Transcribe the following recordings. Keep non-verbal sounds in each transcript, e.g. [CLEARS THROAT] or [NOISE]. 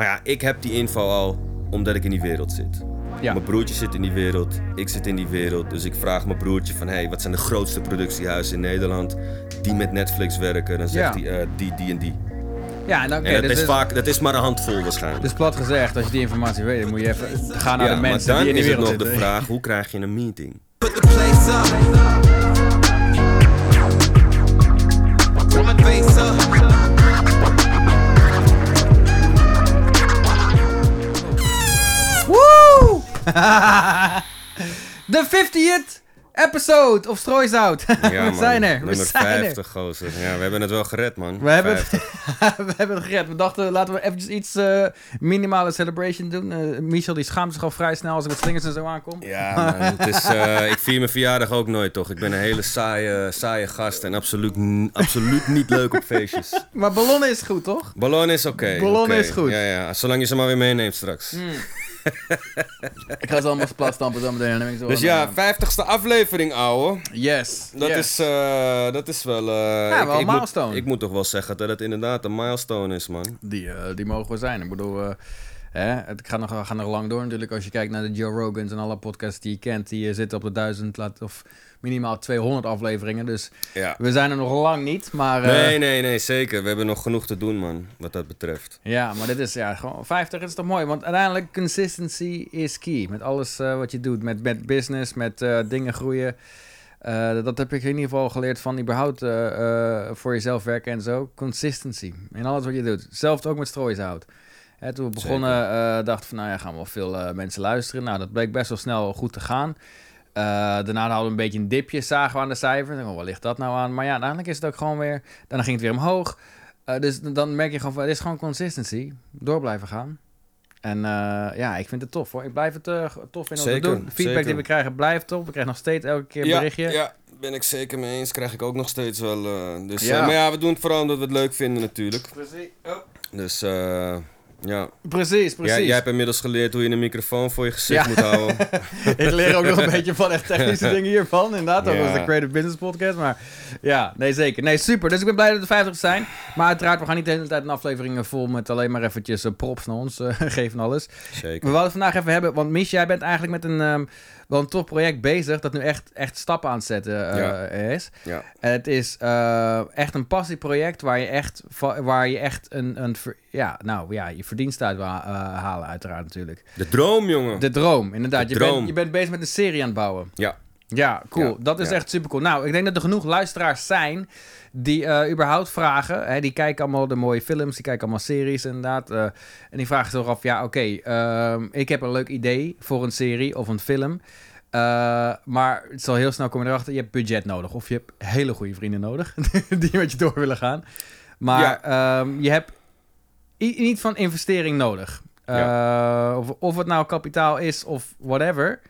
Maar ja, ik heb die info al omdat ik in die wereld zit. Ja. Mijn broertje zit in die wereld, ik zit in die wereld. Dus ik vraag mijn broertje van, hey, wat zijn de grootste productiehuizen in Nederland die met Netflix werken? Dan zegt Ja. hij, eh, die, die en die. Ja, en, oké, en dat dus, is dus- vaak, dat is maar een handvol waarschijnlijk. dus plat gezegd, als je die informatie weet, dan moet je even gaan naar ja, de mensen dan die in die is het wereld nog de vraag, hoe krijg je een meeting? Put the place up. Put my face up. [LAUGHS] De 50th episode of Strooizout. Ja, [LAUGHS] we zijn er, we Nummer zijn 50, gozer. Ja, we hebben het wel gered, man. We hebben, het, 50. [LAUGHS] we hebben het gered. We dachten, laten we eventjes iets eh, minimale celebration doen. Eh, Michel die schaamt zich al vrij snel als ik met slingers en zo aankom. Ja, man. Het is, eh, ik vier mijn verjaardag ook nooit, toch? Ik ben een hele saaie, saaie gast en absoluut, absoluut niet leuk op feestjes. Maar ballonnen is goed, toch? Ballon is oké. Ballon oké. is goed. Ja, ja. Zolang je ze maar weer meeneemt straks. Ik ga ze allemaal plat stampen zo meteen. Dus ja, mee. vijftigste aflevering, ouwe. Yes. Dat, yes. is, eh, dat is wel... eh, Ja, ik, wel een ik moet- milestone. ik moet toch wel zeggen dat het inderdaad een milestone is, man. Die, eh, die mogen we zijn. Ik bedoel, hè, het gaat nog, gaat nog lang door natuurlijk. Als je kijkt naar de Joe Rogans en alle podcasts die je kent, die zitten op de duizend laat, of minimaal 200 afleveringen. Dus Ja. we zijn er nog lang niet. Maar, eh, Nee, nee, nee, zeker. We hebben nog genoeg te doen, man, wat dat betreft. Ja, maar dit is ja, gewoon 50 is toch mooi. Want uiteindelijk, consistency is key. Met alles eh, wat je doet. Met, met business, met eh, dingen groeien. Dat heb ik in ieder geval geleerd van überhaupt voor jezelf werken en zo. Consistency in alles wat je doet. Zelfs ook met strooishout. Hè, toen we begonnen, dachten we van, nou ja, gaan wel veel mensen luisteren. Nou, dat bleek best wel snel goed te gaan. Eh, daarna hadden we een beetje een dipje, zagen we aan de cijfers. Oh, waar ligt dat nou aan? Maar ja, uiteindelijk is het ook gewoon weer... Daarna ging het weer omhoog. Eh, dus dan merk je gewoon van, het is gewoon consistency. Door blijven gaan. En eh, ja, ik vind het tof hoor. Ik blijf het tof vinden om te Zeker, doen. De feedback zeker. die we krijgen blijft top. We krijgen nog steeds elke keer ja, berichtje. ja, ben ik zeker mee eens. Krijg ik ook nog steeds wel. eh, dus, Ja. maar ja, we doen het vooral omdat we het leuk vinden natuurlijk. Precies. Oh. Dus eh, ja. Precies, precies. Jij, jij hebt inmiddels geleerd hoe je een microfoon voor je gezicht Ja. moet houden. [LAUGHS] ik leer ook nog een beetje van echt technische [LAUGHS] dingen hiervan. Inderdaad, ook Ja. als de Creative Business Podcast. Maar ja, nee zeker. Nee, super. Dus ik ben blij dat het 50 zijn. Maar uiteraard, we gaan niet de hele tijd een aflevering vol met alleen maar eventjes eh, props naar ons eh, [LAUGHS] geven en alles. We Zeker. wilden het vandaag even hebben, want Mich, jij bent eigenlijk met een ehm, wel een tof project bezig dat nu echt, echt stappen aan het zetten eh, Ja. is. Ja. En het is eh, echt een passieproject waar je echt, waar je echt een, een ja, nou ja, je verdienst uit wil eh, halen uiteraard natuurlijk. De droom, jongen. De droom, inderdaad. De je, droom. Bent, je bent bezig met een serie aan het bouwen. Ja. Ja, cool. Ja, dat is ja. echt super cool. Nou, ik denk dat er genoeg luisteraars zijn die eh, überhaupt vragen. Hè, die kijken allemaal de mooie films, die kijken allemaal series inderdaad. eh, en die vragen zich af, ja oké, ehm, ik heb een leuk idee voor een serie of een film. Eh, maar het zal heel snel komen erachter, je hebt budget nodig. Of je hebt hele goede vrienden nodig [LAUGHS] die met je door willen gaan. Maar ehm, je hebt niet van investering nodig. Of, of het nou kapitaal is of whatever.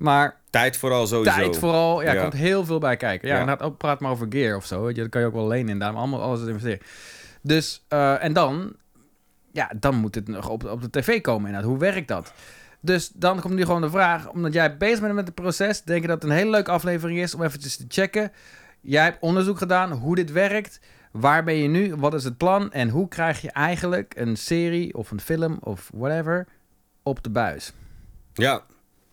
Maar Tijd vooral sowieso. tijd vooral. Ja, er Ja. komt heel veel bij kijken. Ja, Ja. ook praat maar over gear of zo. Weet je, dat kan je ook wel lenen inderdaad. Maar allemaal alles investeren. Dus, eh, en dan... Ja, dan moet het nog op, op de tv komen inderdaad. Hoe werkt dat? Dus dan komt nu gewoon de vraag... Omdat jij bezig bent met het proces... Denk je dat het een hele leuke aflevering is om eventjes te checken. Jij hebt onderzoek gedaan hoe dit werkt. Waar ben je nu? Wat is het plan? En hoe krijg je eigenlijk een serie of een film of whatever op de buis? Ja.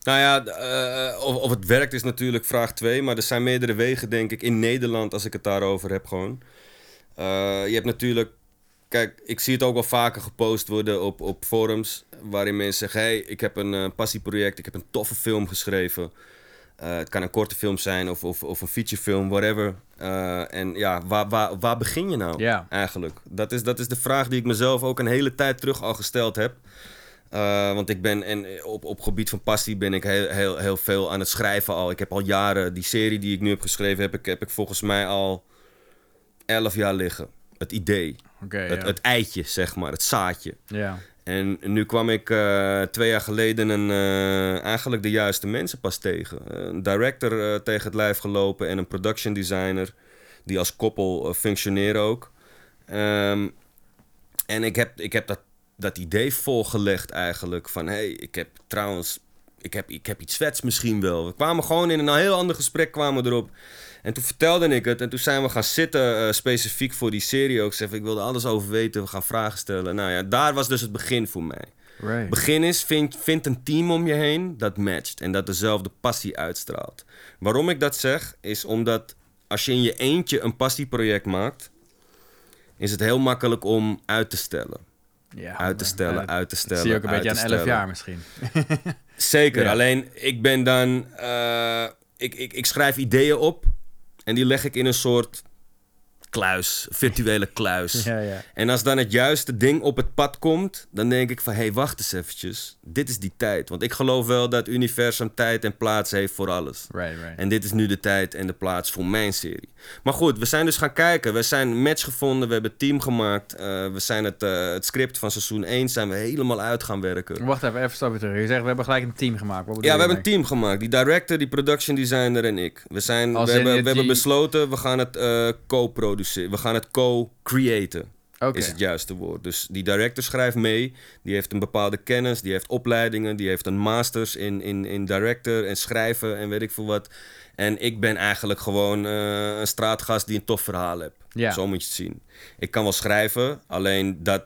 Nou ja, eh, of, of het werkt is natuurlijk vraag 2. Maar er zijn meerdere wegen, denk ik, in Nederland, als ik het daarover heb gewoon. Eh, je hebt natuurlijk... Kijk, ik zie het ook wel vaker gepost worden op, op forums... waarin mensen zeggen... hey, ik heb een eh, passieproject, ik heb een toffe film geschreven. Het kan een korte film zijn of, of, of een featurefilm, whatever. En ja, waar, waar, waar begin je nou eigenlijk? Dat is, dat is de vraag die ik mezelf ook een hele tijd terug al gesteld heb. Eh, want ik ben, en op, op gebied van passie ben ik heel, heel, heel veel aan het schrijven al. Ik heb al jaren, die serie die ik nu heb geschreven, heb ik, heb ik volgens mij al elf jaar liggen. Het idee, het, het eitje, zeg maar, het zaadje. ja. En nu kwam ik eh, twee jaar geleden een, eh, eigenlijk de juiste mensen pas tegen. Een director tegen het lijf gelopen en een production designer die als koppel functioneren ook. Ehm, en ik heb, ik heb dat, dat idee volgelegd eigenlijk van... hé, hey, ik heb trouwens... ik heb, ik heb iets vets misschien wel. We kwamen gewoon in een heel ander gesprek kwamen erop. En toen vertelde ik het en toen zijn we gaan zitten eh, specifiek voor die serie ook. Ik zei, ik wilde alles over weten, we gaan vragen stellen. Nou ja, daar was dus het begin voor mij. Right. Begin is, vind, vind een team om je heen dat matcht en dat dezelfde passie uitstraalt. Waarom ik dat zeg, is omdat als je in je eentje een passieproject maakt, is het heel makkelijk om uit te stellen. Ja, Uit te stellen, uit te stellen. zie je ook een beetje aan 11 stellen. jaar misschien. [LAUGHS] Zeker, Ja. alleen ik ben dan. eh, ik, ik, ik schrijf ideeën op en die leg ik in een soort kluis, virtuele kluis. [LAUGHS] ja, ja. En als dan het juiste ding op het pad komt, dan denk ik van hé, hey, wacht eens eventjes. Dit is die tijd. Want ik geloof wel dat het universum tijd en plaats heeft voor alles. Right, right. En dit is nu de tijd en de plaats voor mijn serie. Maar goed, we zijn dus gaan kijken. We zijn een match gevonden, we hebben team gemaakt. Eh, we zijn het, eh, het script van seizoen 1 zijn we helemaal uit gaan werken. Wacht even, even stapje terug. Je zegt, we hebben gelijk een team gemaakt. Ja, we hebben een team gemaakt. Die director, die production designer en ik. We, zijn, we, Als hebben, we hebben besloten, we gaan het eh, co-produceren. We gaan het co-creëten. Is het juiste woord. Dus die director schrijft mee. Die heeft een bepaalde kennis. Die heeft opleidingen. Die heeft een masters in, in, in director en schrijven en weet ik veel wat. En ik ben eigenlijk gewoon eh, een straatgast die een tof verhaal heeft. Zo moet je het zien. Ik kan wel schrijven, alleen dat,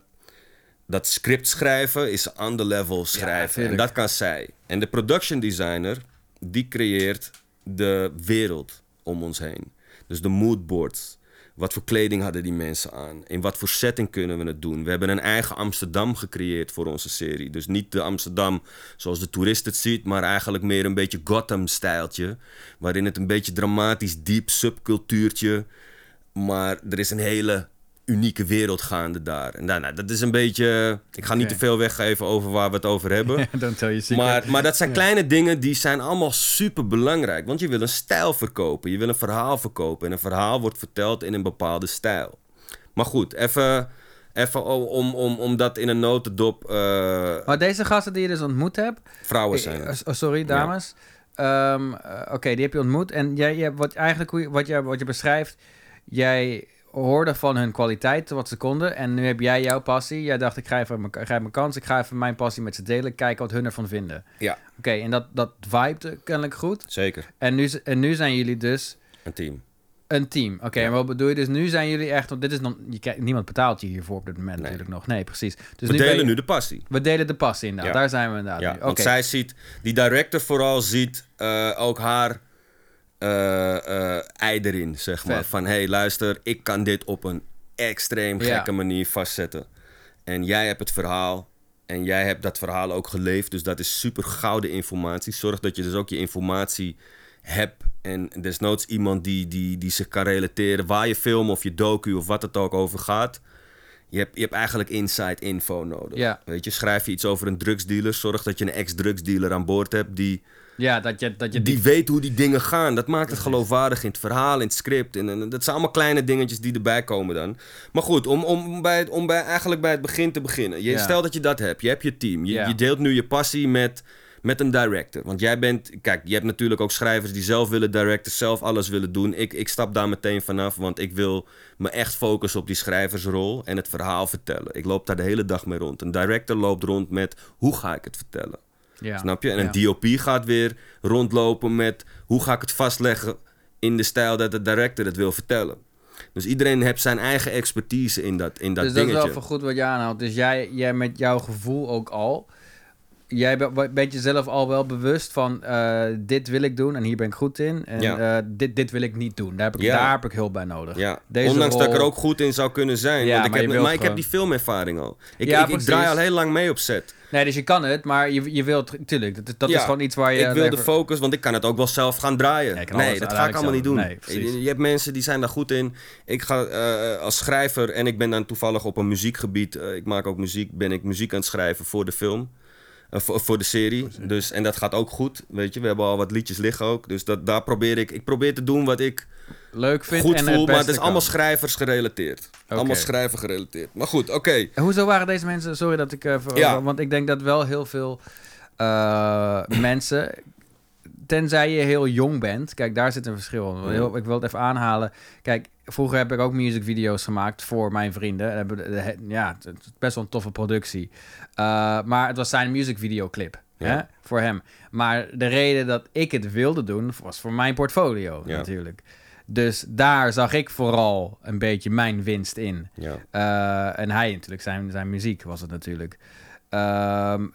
dat script schrijven is the level schrijven. en dat kan zij. En de production designer, die creëert de wereld om ons heen. Dus de moodboards. Wat voor kleding hadden die mensen aan? In wat voor setting kunnen we het doen? We hebben een eigen Amsterdam gecreëerd voor onze serie. Dus niet de Amsterdam zoals de toerist het ziet, maar eigenlijk meer een beetje Gotham-stijltje. Waarin het een beetje dramatisch, diep subcultuurtje. Maar er is een hele unieke wereld gaande daar. En nou, nou, dat is een beetje. Ik ga niet te veel weggeven over waar we het over hebben. Tell you secret. Maar, maar dat zijn kleine dingen die zijn allemaal super belangrijk. Want je wil een stijl verkopen. Je wil een verhaal verkopen. En een verhaal wordt verteld in een bepaalde stijl. Maar goed, even, even om, om, om dat in een notendop. eh, Maar deze gasten die je dus ontmoet hebt... vrouwen Eh, zijn. eh, oh, sorry, dames. Ehm, eh, Oké, die heb je ontmoet. En jij, jij, wat, eigenlijk je, wat, jij, wat je beschrijft... Jij hoorde van hun kwaliteiten wat ze konden. En nu heb jij jouw passie. Jij dacht, ik ga even mijn, mijn kans. Ik ga even mijn passie met ze delen. Kijken wat hun ervan vinden. Ja, Oké, en dat, dat kennelijk goed. zeker. En nu, en nu zijn jullie dus Een team. een team. Oké, Ja. en wat bedoel je? Dus nu zijn jullie echt... Want dit is nog... Je, niemand betaalt je hiervoor op dit moment Nee. natuurlijk nog. Nee, precies. Dus we nu delen je- nu de passie. We delen de passie inderdaad. Ja. Daar zijn we inderdaad Ja, nu. want zij ziet, die director vooral ziet eh, ook haar ei erin, zeg maar. Vet. Van, hé, hey, luister, ik kan dit op een extreem Ja. gekke manier vastzetten. En jij hebt het verhaal en jij hebt dat verhaal ook geleefd. Dus dat is super gouden informatie. Zorg dat je dus ook je informatie hebt. En desnoods iemand die, die, die zich kan relateren waar je film of je docu of wat het ook over gaat. Je hebt, je hebt eigenlijk inside info nodig. Ja. Weet je, schrijf je iets over een drugsdealer, zorg dat je een ex-drugsdealer aan boord hebt die, Ja, dat je, dat je die weet hoe die dingen gaan. Dat maakt het geloofwaardig in het verhaal, in het script. En, en dat zijn allemaal kleine dingetjes die erbij komen dan. Maar goed, om, om, bij, het- om bij, eigenlijk bij het begin te beginnen. Je, Ja. Stel dat je dat hebt, je hebt je team. Je, Ja. je deelt nu je passie met, met een director. Want jij bent, kijk, je hebt natuurlijk ook schrijvers die zelf willen directen, zelf alles willen doen. Ik, ik stap daar meteen vanaf, want ik wil me echt focussen op die schrijversrol en het verhaal vertellen. Ik loop daar de hele dag mee rond. Een director loopt rond met hoe ga ik het vertellen. Ja. Snap je? En Ja. een DOP gaat weer rondlopen met hoe ga ik het vastleggen in de stijl dat de director het wil vertellen. Dus iedereen heeft zijn eigen expertise in dat, in dat dus dat is dingetje. wel voor goed wat je aanhaalt. Dus jij, jij met jouw gevoel ook al. Jij be- bent jezelf al wel bewust van eh, dit wil ik doen en hier ben ik goed in. En Ja. eh, dit, dit wil ik niet doen. Daar heb ik, Ja. daar heb ik hulp bij nodig. Ja, Deze ondanks dat ik er ook goed in zou kunnen zijn. Want ik maar heb, ik heb die filmervaring al. Ik, ik, draai al heel lang mee op set. Nee, dus je kan het, maar je, je wilt... Tuurlijk, dat, is gewoon iets waar je... ik wil de focus, want ik kan het ook wel zelf gaan draaien. Nee, alles dat ga ik allemaal niet doen. Nee, je, je hebt mensen die zijn daar goed in. Ik ga eh, als schrijver, en ik ben dan toevallig op een muziekgebied. ik maak ook muziek, ben ik muziek aan het schrijven voor de film. Eh, voor, voor de serie. Dus, en dat gaat ook goed. Weet je, we hebben al wat liedjes liggen ook. Dus dat, daar probeer ik. Ik probeer te doen wat ik leuk vindt goed en voel. het Maar het is allemaal schrijvers gerelateerd. Allemaal schrijver gerelateerd. Maar goed, oké. En Hoezo waren deze mensen... Sorry dat ik... eh, Ja. Want ik denk dat wel heel veel eh, [CLEARS THROAT] mensen... Tenzij je heel jong bent. Kijk, daar zit een verschil. Heel, ik wil het even aanhalen. Kijk, vroeger heb ik ook musicvideo's gemaakt voor mijn vrienden. Ja, het is best wel een toffe productie. Eh, maar het was zijn musicvideoclip. Ja. Hè? Voor hem. Maar de reden dat ik het wilde doen, was voor mijn portfolio Ja. natuurlijk. Dus daar zag ik vooral een beetje mijn winst in. Ja. Eh, en hij natuurlijk, zijn, zijn muziek was het natuurlijk. Ehm,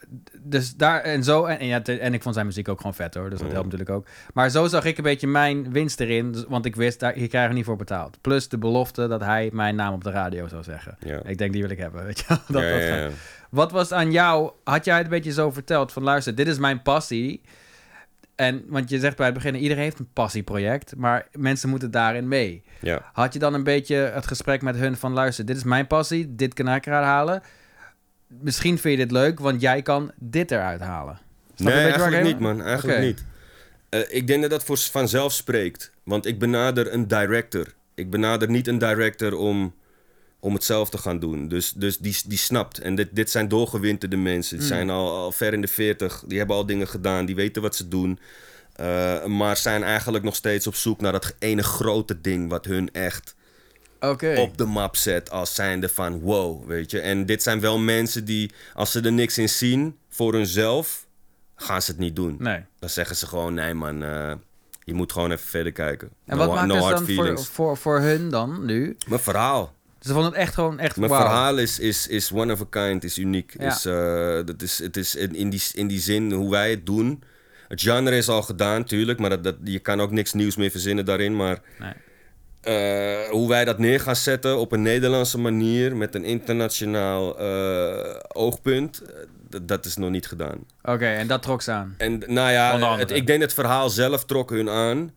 dus daar en zo. En, en, ja, en ik vond zijn muziek ook gewoon vet hoor. Dus dat helpt natuurlijk ook. Maar zo zag ik een beetje mijn winst erin. dus- Want ik wist, daar, hier krijg ik niet voor betaald. Plus de belofte dat hij mijn naam op de radio zou zeggen. Ja. Ik denk die wil ik hebben. Weet je? [LAUGHS] dat, Ja, dat ja. Wat was aan jou? Had jij het een beetje zo verteld van luister, dit is mijn passie. En want je zegt bij het begin, iedereen heeft een passieproject, maar mensen moeten daarin mee. Had je dan een beetje het gesprek met hun van luister, dit is mijn passie, dit kan ik eruit halen. Misschien vind je dit leuk, want jij kan dit eruit halen. Snap Nee, eigenlijk niet, man. Eigenlijk niet. Eh, ik denk dat dat voor vanzelf spreekt. Want ik benader een director. Ik benader niet een director om, om het zelf te gaan doen. Dus, dus die, die snapt. En dit, dit zijn doorgewinterde mensen. Die Mm. zijn al, al ver in de 40. Die hebben al dingen gedaan. Die weten wat ze doen. Eh, maar zijn eigenlijk nog steeds op zoek naar dat ene grote ding wat hun echt Op de map zet als zijnde van wow, weet je. En dit zijn wel mensen die, als ze er niks in zien voor hunzelf, gaan ze het niet doen. Nee. Dan zeggen ze gewoon, nee man, eh, je moet gewoon even verder kijken. En No- wat maakt no het dan voor, voor, voor hun dan nu? Mijn verhaal. Ze vonden het echt gewoon echt Mijn verhaal is, is, is one of a kind, is uniek. Ja. Is, eh, dat is, het is in, in, die, in die zin hoe wij het doen. Het genre is al gedaan, tuurlijk, maar dat, dat, je kan ook niks nieuws meer verzinnen daarin. Maar Nee. Eh, hoe wij dat neer gaan zetten op een Nederlandse manier met een internationaal eh, oogpunt, eh, dat- is nog niet gedaan. Oké, en dat trok ze aan. En nou ja, het, ik denk dat het verhaal zelf trok hun aan.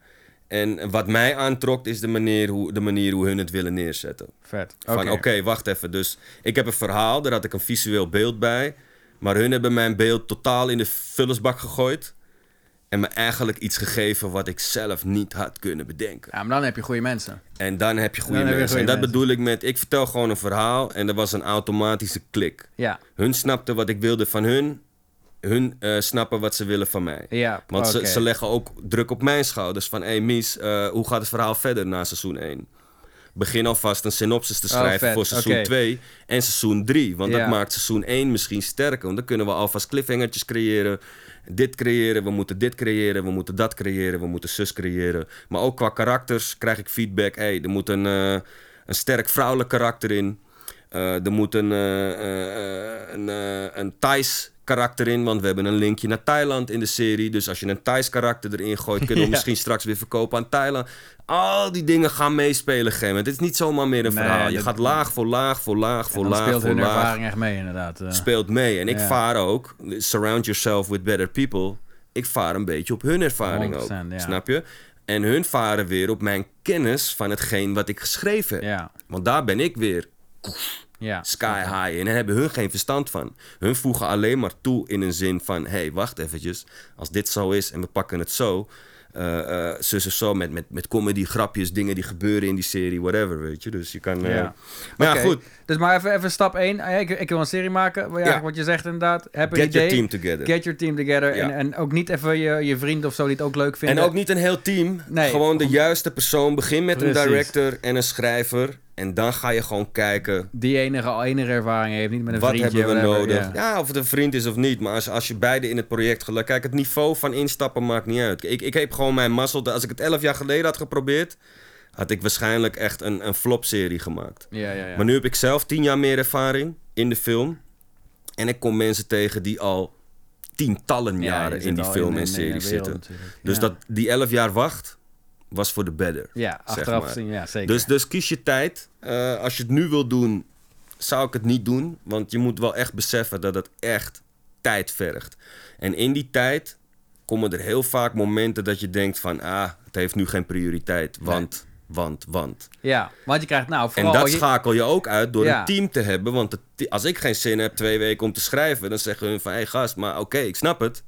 En wat mij aantrok is de manier hoe, de manier hoe hun het willen neerzetten. Vet. Van oké, wacht even. Dus ik heb een verhaal, daar had ik een visueel beeld bij. Maar hun hebben mijn beeld totaal in de vullersbak gegooid. En me eigenlijk iets gegeven wat ik zelf niet had kunnen bedenken. Ja, maar dan heb je goede mensen. En dan heb je goede Dan heb je mensen. goede en dat mensen. bedoel ik met, ik vertel gewoon een verhaal en er was een automatische klik. Ja, Hun snapten wat ik wilde van hun. Hun eh, snappen wat ze willen van mij. ja. Want ze, ze leggen ook druk op mijn schouders. Van, hé hey, Mies, eh, hoe gaat het verhaal verder na seizoen 1? Begin alvast een synopsis te Oh, schrijven voor seizoen oké. 2 en seizoen 3. Want Ja. dat maakt seizoen 1 misschien sterker. Want dan kunnen we alvast cliffhangertjes creëren. Dit creëren, we moeten dit creëren, we moeten dat creëren, we moeten zus creëren. Maar ook qua karakters krijg ik feedback. Hey, er moet een, eh, een sterk vrouwelijk karakter in. Eh, er moet een, eh, een, een Thais karakter in, want we hebben een linkje naar Thailand in de serie. Dus als je een Thais karakter erin gooit, kunnen we [LAUGHS] Ja. misschien straks weer verkopen aan Thailand. Al die dingen gaan meespelen, op een gegeven moment. Het is niet zomaar meer een Nee, verhaal. Je dat- gaat laag voor laag voor laag voor laag speelt voor hun laag. ervaring echt mee, inderdaad. eh. Speelt mee. En ik Ja. vaar ook, surround yourself with better people. Ik vaar een beetje op hun ervaring ook. 100%, ja. Snap je? En hun varen weer op mijn kennis van hetgeen wat ik geschreven heb. ja, Want daar ben ik weer ja. sky high. En daar hebben hun geen verstand van. Hun voegen alleen maar toe in een zin van... hé, hey, wacht eventjes. Als dit zo is en we pakken het zo... eh eh zus of zo, met, met, met comedy, grapjes, dingen die gebeuren in die serie, whatever, weet je. Dus je kan... eh, Ja. Maar ja, goed. Dus maar even, even stap 1. Ik, ik wil een serie maken. Ja, Ja. Wat je zegt inderdaad. Heb een Get idee. your team together. Get your team together. Ja. En, en ook niet even je, je vriend of zo die het ook leuk vinden. En ook niet een heel team. Nee. Gewoon de juiste persoon. Begin met een director en een schrijver. En dan ga je gewoon kijken... Die enige, enige ervaring heeft. Niet met een Wat vriendje. hebben we whatever, nodig? ja. Ja. of het een vriend is of niet. Maar als, als je beide in het project gelijk... Kijk, het niveau van instappen maakt niet uit. Ik, ik heb gewoon mijn mazzel... Als ik het elf jaar geleden had geprobeerd... had ik waarschijnlijk echt een, een flop-serie gemaakt. Ja, ja, ja. Maar nu heb ik zelf tien jaar meer ervaring in de film. En ik kom mensen tegen die al tientallen Ja, jaren in die film en wereld zitten. Dus dat, die elf jaar wacht was voor de better. Ja, zeg achteraf maar. zien, ja, zeker. Dus, dus kies je tijd. Eh, als je het nu wil doen, zou ik het niet doen. Want je moet wel echt beseffen dat het echt tijd vergt. En in die tijd komen er heel vaak momenten dat je denkt van... ah, het heeft nu geen prioriteit, want, want, want. ja, want je krijgt nou En vooral... dat je- schakel je ook uit door Ja. een team te hebben. Want het als ik geen zin heb twee weken om te schrijven... dan zeggen hun van, hé hey, gast, maar oké, ik snap het.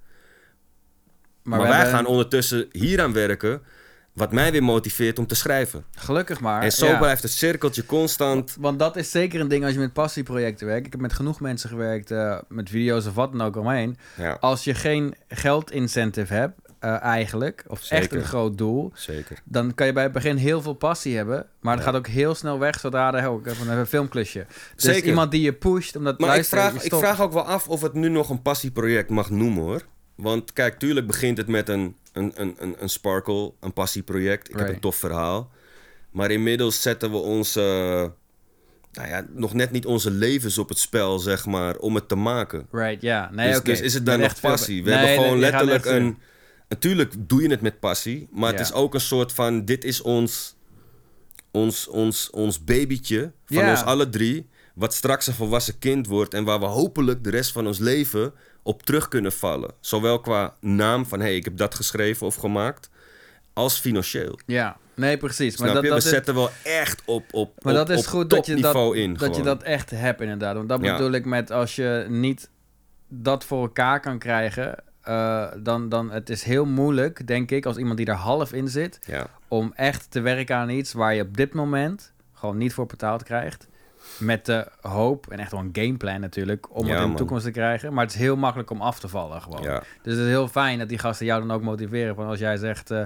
Maar, wij hebben- gaan ondertussen hier aan werken... wat mij weer motiveert om te schrijven. Gelukkig maar. En zo ja. blijft het cirkeltje constant... Want dat is zeker een ding als je met passieprojecten werkt. Ik heb met genoeg mensen gewerkt, eh, met video's of wat dan ook omheen. Ja. Als je geen geldincentive hebt, eh, eigenlijk, of echt Zeker. een groot doel, Zeker. dan kan je bij het begin heel veel passie hebben, maar dat Ja. gaat ook heel snel weg zodra er ook even een filmklusje. Dus Zeker. iemand die je pusht, omdat Maar ik luisteren, vraag, je ik vraag ook wel af of het nu nog een passieproject mag noemen hoor. Want kijk, tuurlijk begint het met een, een, een, een, een sparkle, een passieproject. Ik heb een tof verhaal. Maar inmiddels zetten we onze, nou ja, nog net niet onze levens op het spel, zeg maar, om het te maken. Right, ja. Nee, dus, dus is het dan nog veel- passie? We Nee, hebben nee, gewoon letterlijk een... Natuurlijk doe je het met passie, maar het is ook een soort van... Dit is ons, ons, ons, ons babytje van ons alle drie... wat straks een volwassen kind wordt... en waar we hopelijk de rest van ons leven op terug kunnen vallen. Zowel qua naam van... hé, hey, ik heb dat geschreven of gemaakt... als financieel. Ja, nee, precies. Maar Snap dat, je? dat we is, zetten wel echt op, op, maar op, dat is op goed dat je dat, in. dat je dat echt hebt, inderdaad. Want dat Ja. bedoel ik met als je niet dat voor elkaar kan krijgen, eh, dan, dan het is heel moeilijk, denk ik, als iemand die er half in zit, Ja. om echt te werken aan iets waar je op dit moment gewoon niet voor betaald krijgt. Met de hoop, en echt wel een gameplan natuurlijk, om Ja, het in de man. toekomst te krijgen. Maar het is heel makkelijk om af te vallen gewoon. Ja. Dus het is heel fijn dat die gasten jou dan ook motiveren. Van als jij zegt, eh,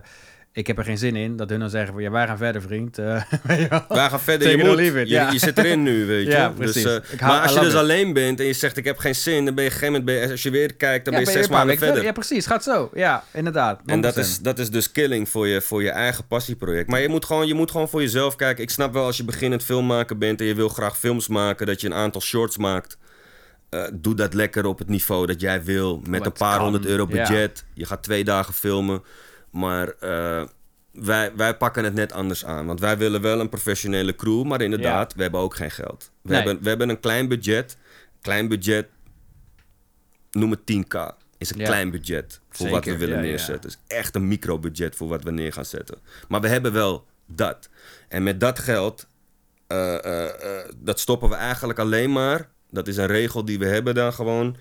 ik heb er geen zin in, dat hun dan zeggen van, ja, wij gaan verder vriend. Eh, weet je wel? Wij gaan verder. Je, moet, it, je, ja. je zit erin nu, weet je. [LAUGHS] Ja, dus, precies. eh, hou- maar als je dus it. alleen bent en je zegt ik heb geen zin, dan ben je op een gegeven moment, als je weer kijkt, dan Ja, ben je ben zes maanden verder. Ja, precies. Gaat zo. Ja, inderdaad. En dat 100%. is, dat is dus killing voor je, voor je eigen passieproject. Maar je moet, gewoon, je moet gewoon voor jezelf kijken. Ik snap wel als je beginnend filmmaker bent en je wil graag films maken, dat je een aantal shorts maakt. Eh, doe dat lekker op het niveau dat jij wil. Met Wat een paar kan, honderd euro ja. budget. Je gaat twee dagen filmen. Maar eh, wij, wij pakken het net anders aan. Want wij willen wel een professionele crew. Maar inderdaad, we hebben ook geen geld. We, Nee. hebben, we hebben een klein budget. Klein budget, noem het 10k. Is een Ja. klein budget voor wat we willen ja, neerzetten. Is echt een microbudget voor wat we neer gaan zetten. Maar we hebben wel dat. En met dat geld, eh, eh, dat stoppen we eigenlijk alleen maar. Dat is een regel die we hebben dan gewoon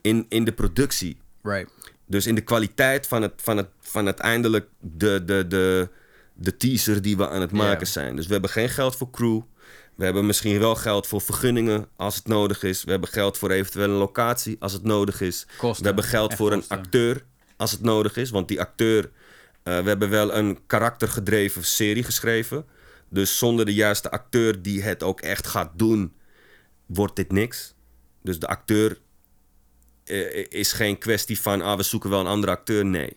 in, in de productie. Right. Dus in de kwaliteit van het, van het, van uiteindelijk de, de, de, de teaser die we aan het maken zijn. Dus we hebben geen geld voor crew. We hebben misschien wel geld voor vergunningen als het nodig is. We hebben geld voor eventueel een locatie als het nodig is. Kosten. We hebben geld voor een acteur als het nodig is. Want die acteur, eh, we hebben wel een karaktergedreven serie geschreven. Dus zonder de juiste acteur die het ook echt gaat doen, wordt dit niks. Dus de acteur eh, is geen kwestie van, ah, we zoeken wel een andere acteur. Nee.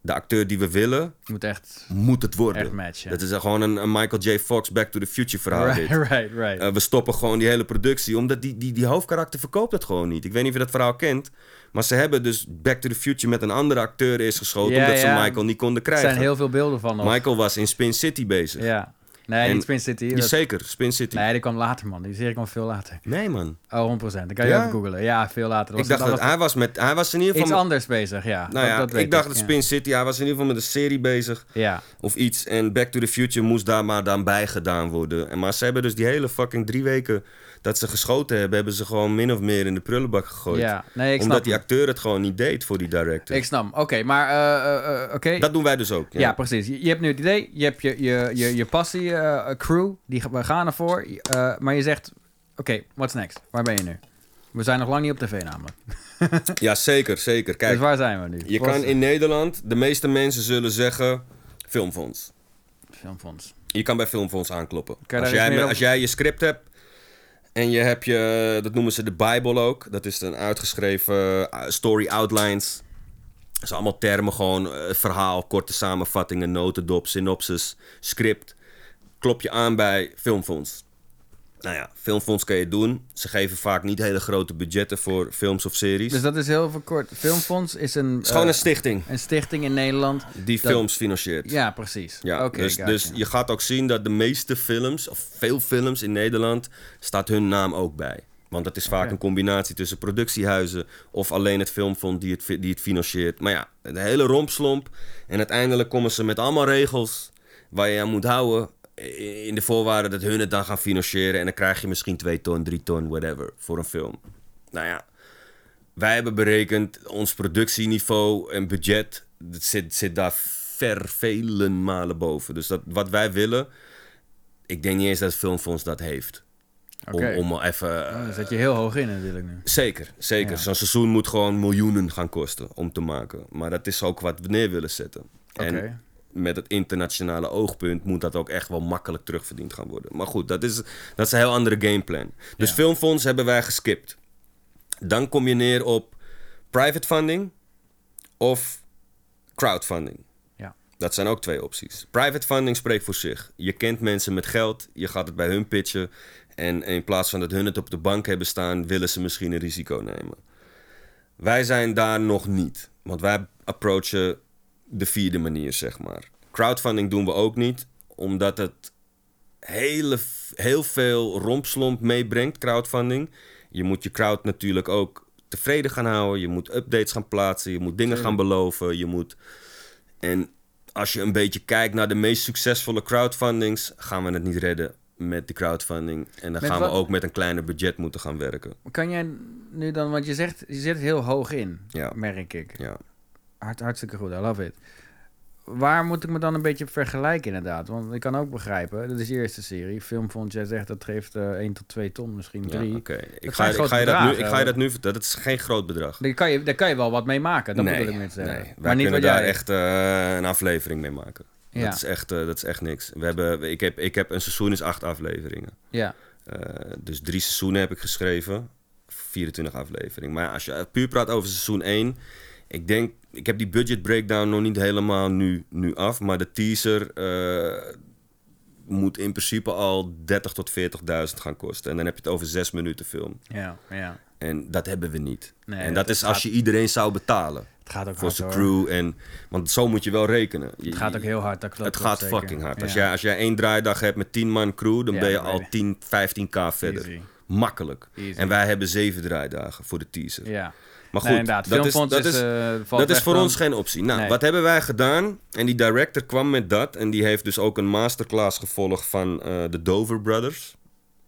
De acteur die we willen, moet echt... moet het worden. Echt matchen. Dat is gewoon een, een Michael J. Fox Back to the Future verhaal. Right, dit. [LAUGHS] right, right. Eh, we stoppen gewoon die hele productie, omdat die, die, die hoofdkarakter verkoopt het gewoon niet. Ik weet niet of je dat verhaal kent, maar ze hebben dus Back to the Future met een andere acteur is geschoten, Ja, omdat ja. ze Michael niet konden er krijgen. zijn heel veel beelden van. Michael was in Spin City bezig. Ja. Nee, niet Spin City. Dat- zeker, Spin City. Nee, Nee, die kwam later, man. Die serie kwam veel later. man. Oh, 100%. Dan kan je Ja? even googlen. Ja, veel later. Ik dacht dat, was hij was met, hij was in ieder iets geval... anders bezig, ja. nou ja, dat, ik dacht dat ja. Spin City, hij was in ieder geval met een serie bezig. Ja, of iets. En Back to the Future moest daar maar dan bij gedaan worden. En maar ze hebben dus die hele fucking drie weken dat ze geschoten hebben, hebben ze gewoon min of meer in de prullenbak gegooid. ja. Nee, ik Omdat snap die acteur het gewoon niet deed voor die director. Ik snap. Oké, maar... eh, eh, eh, Oké. Dat doen wij dus ook. Ja. Ja, precies. Je, hebt nu het idee, je hebt je, je, je, je passie crew, die, we gaan ervoor. maar je zegt, oké, what's next? Waar ben je nu? We zijn nog lang niet op tv namelijk. [LAUGHS] Ja, zeker, zeker. Kijk, dus waar zijn we nu? je kan in Nederland, de meeste mensen zullen zeggen, filmfonds. Filmfonds. Je kan bij filmfonds aankloppen. Als jij, als jij je script hebt en je hebt je, dat noemen ze de Bible ook. Dat is een uitgeschreven eh, story outlines. Dat zijn allemaal termen, gewoon eh, verhaal, korte samenvattingen, notendop, synopsis, script. Klop je aan bij filmfonds. Nou ja, filmfonds kan je doen. Ze geven vaak niet hele grote budgetten voor films of series. Dus dat is heel veel kort. Filmfonds is een, Het is gewoon eh, een stichting een stichting in Nederland. die dat- films financiert. Ja, precies. Ja, Oké, dus, gotcha. dus je gaat ook zien dat de meeste films, of veel films in Nederland, staat hun naam ook bij. Want dat is vaak een combinatie tussen productiehuizen of alleen het filmfonds die het, die het financiert. Maar ja, een hele rompslomp. En uiteindelijk komen ze met allemaal regels waar je aan moet houden. In de voorwaarden dat hun het dan gaan financieren. En dan krijg je misschien 2 ton, 3 ton, whatever, voor een film. Nou ja, wij hebben berekend ons productieniveau en budget. Dat zit, zit daar ver vele malen boven. Dus dat, wat wij willen, ik denk niet eens dat het Filmfonds dat heeft. Oké. Om, om even... Oh, zet je heel hoog in natuurlijk nu. Zeker, zeker. Ja. Zo'n seizoen moet gewoon miljoenen gaan kosten om te maken. Maar dat is ook wat we neer willen zetten. Oké. Met het internationale oogpunt moet dat ook echt wel makkelijk terugverdiend gaan worden. Maar goed, dat is, dat is een heel andere gameplan. Dus Ja. filmfonds hebben wij geskipt. Dan kom je neer op private funding of crowdfunding. Ja. Dat zijn ook twee opties. Private funding spreekt voor zich. Je kent mensen met geld, je gaat het bij hun pitchen. En in plaats van dat hun het op de bank hebben staan, willen ze misschien een risico nemen. Wij zijn daar nog niet. Want wij approachen de vierde manier, zeg maar. Crowdfunding doen we ook niet, omdat het hele, heel veel rompslomp meebrengt, crowdfunding. Je moet je crowd natuurlijk ook tevreden gaan houden. Je moet updates gaan plaatsen. Je moet dingen gaan beloven. Je moet... En als je een beetje kijkt naar de meest succesvolle crowdfundings, gaan we het niet redden met die crowdfunding. En dan Met gaan wat- we ook met een kleiner budget moeten gaan werken. Kan jij nu dan, want je zegt, je zit heel hoog in, Ja. merk ik. Ja. Hart, hartstikke goed, I love it. Waar moet ik me dan een beetje vergelijken inderdaad? Want ik kan ook begrijpen, dit is de eerste serie. Filmfonds, jij zegt dat geeft eh 1 tot 2 ton, misschien Ja, 3. oké. Ik, ga, ik, ga je dat nu, ik ga je dat nu vertellen. Dat is geen groot bedrag. Daar kan, je, daar kan je wel wat mee maken, dat nee, bedoel ik meer te zeggen. nee. Wij maar niet kunnen daar jij... echt eh, een aflevering mee maken. Ja. Dat, is echt, eh, dat is echt niks. We hebben, ik, heb, ik heb een seizoen is acht afleveringen. Ja, Eh, dus drie seizoenen heb ik geschreven. 24 afleveringen. Maar ja, als je puur praat over seizoen 1. Ik denk, ik heb die budget breakdown nog niet helemaal nu, nu af. Maar de teaser eh, moet in principe al 30 tot 40.000 gaan kosten. En dan heb je het over zes minuten film. ja, ja. En dat hebben we niet. Nee, en dat is als je iedereen zou betalen. Het gaat ook Voor hard, zijn hoor. crew. En, want zo moet je wel rekenen. Je- Het gaat ook heel hard. Dat klopt het gaat zeker. fucking hard. Als, jij, als jij één draaidag hebt met 10 man crew, dan Ja, ben je al weet ik. 10, 15k verder. Easy. Makkelijk. Easy. En wij hebben zeven draaidagen voor de teaser. Ja. Maar goed, Nee, dat is, dat is, eh, dat is voor dan. ons geen optie. Nou, Nee. wat hebben wij gedaan? En die director kwam met dat. En die heeft dus ook een masterclass gevolgd van eh, de Dover Brothers.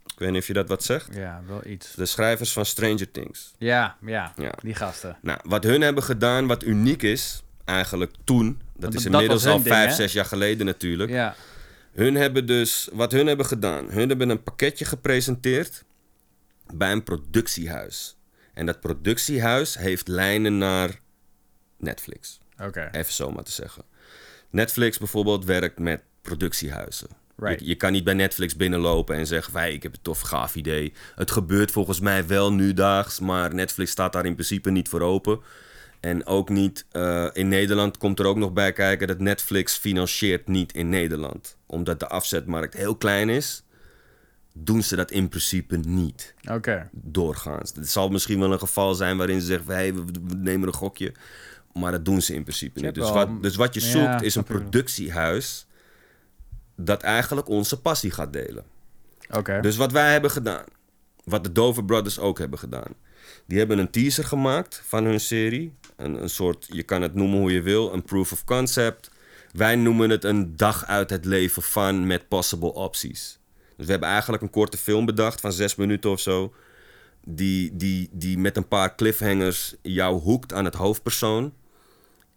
Ik weet niet of je dat wat zegt. Ja, wel iets. De schrijvers van Stranger Things. Ja, ja, Ja. die gasten. Nou, wat hun hebben gedaan, wat uniek is, eigenlijk toen. Dat is dat inmiddels al ding, vijf, hè? zes jaar geleden natuurlijk. Ja, Hun hebben dus, wat hun hebben gedaan, hun hebben een pakketje gepresenteerd bij een productiehuis. En dat productiehuis heeft lijnen naar Netflix. oké. Even zo maar te zeggen. Netflix bijvoorbeeld werkt met productiehuizen. Right. Je, je kan niet bij Netflix binnenlopen en zeggen: wij, ik heb een tof gaaf idee. Het gebeurt volgens mij wel nu daags, maar Netflix staat daar in principe niet voor open. En ook niet eh, in Nederland komt er ook nog bij kijken dat Netflix financiert niet in Nederland. Omdat de afzetmarkt heel klein is, doen ze dat in principe niet Oké. doorgaans. Het zal misschien wel een geval zijn waarin ze zeggen: hey, we, nemen een gokje. Maar dat doen ze in principe niet. Dus wat, dus wat je Ja, zoekt is een productiehuis dat eigenlijk onze passie gaat delen. Oké. Dus wat wij hebben gedaan, wat de Dover Brothers ook hebben gedaan. Die hebben een teaser gemaakt van hun serie. Een, een soort, je kan het noemen hoe je wil, een proof of concept. Wij noemen het een dag uit het leven van met possible opties. Dus we hebben eigenlijk een korte film bedacht van zes minuten of zo. Die, die, die met een paar cliffhangers jou hoekt aan het hoofdpersoon.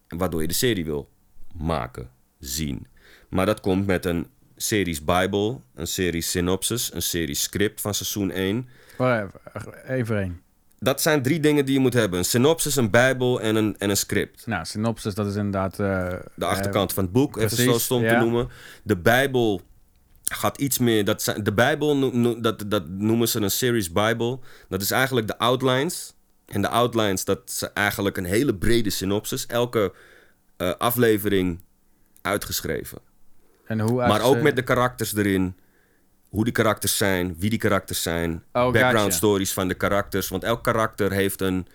Waardoor je de serie wil maken, zien. Maar dat komt met een series Bible, een series synopsis, een series script van seizoen 1. Wacht even, even één. Dat zijn drie dingen die je moet hebben. Een synopsis, een bijbel en een, en een script. Nou, synopsis, dat is inderdaad... eh, De achterkant van het boek, even precies, zo stom te noemen. De bijbel gaat iets meer... Dat zijn, de bijbel, no- dat, dat noemen ze een series Bible. Dat is eigenlijk de outlines. En de outlines, dat is eigenlijk een hele brede synopsis. Elke eh, aflevering uitgeschreven. En hoe Maar ook met de karakters erin. Hoe die karakters zijn, wie die karakters zijn. Oh, background gotcha. stories van de karakters. Want elk karakter heeft een,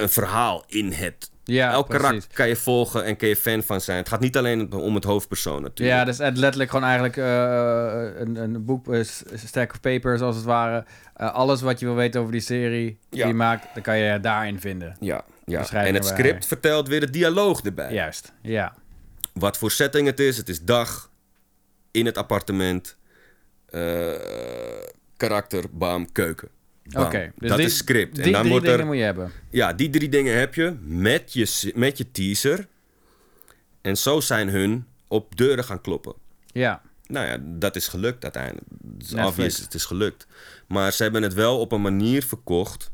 een verhaal in het. Ja, elk precies. karakter kan je volgen en kan je fan van zijn. Het gaat niet alleen om het hoofdpersoon natuurlijk. Ja, dus het letterlijk gewoon eigenlijk eh, een, een boek, een s- stack of papers als het ware. Eh, alles wat je wil weten over die serie Ja. die je maakt, dan kan je daarin vinden. ja, ja. En het script vertelt weer de dialoog erbij. Juist, ja. Wat voor setting het is. Het is dag, in het appartement, eh, karakter, bam, keuken. Oké, dus dat die- is script. Die en dan drie wordt dingen er moet je hebben. Ja, die drie dingen heb je met je, met je teaser. En zo zijn hun op deuren gaan kloppen. Ja, Nou ja, dat is gelukt uiteindelijk. Het is obvious, het is gelukt. Maar ze hebben het wel op een manier verkocht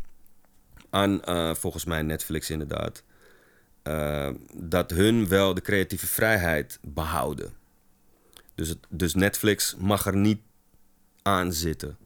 aan, eh, volgens mij Netflix inderdaad, eh, dat hun wel de creatieve vrijheid behouden. Dus, het, dus Netflix mag er niet aan zitten.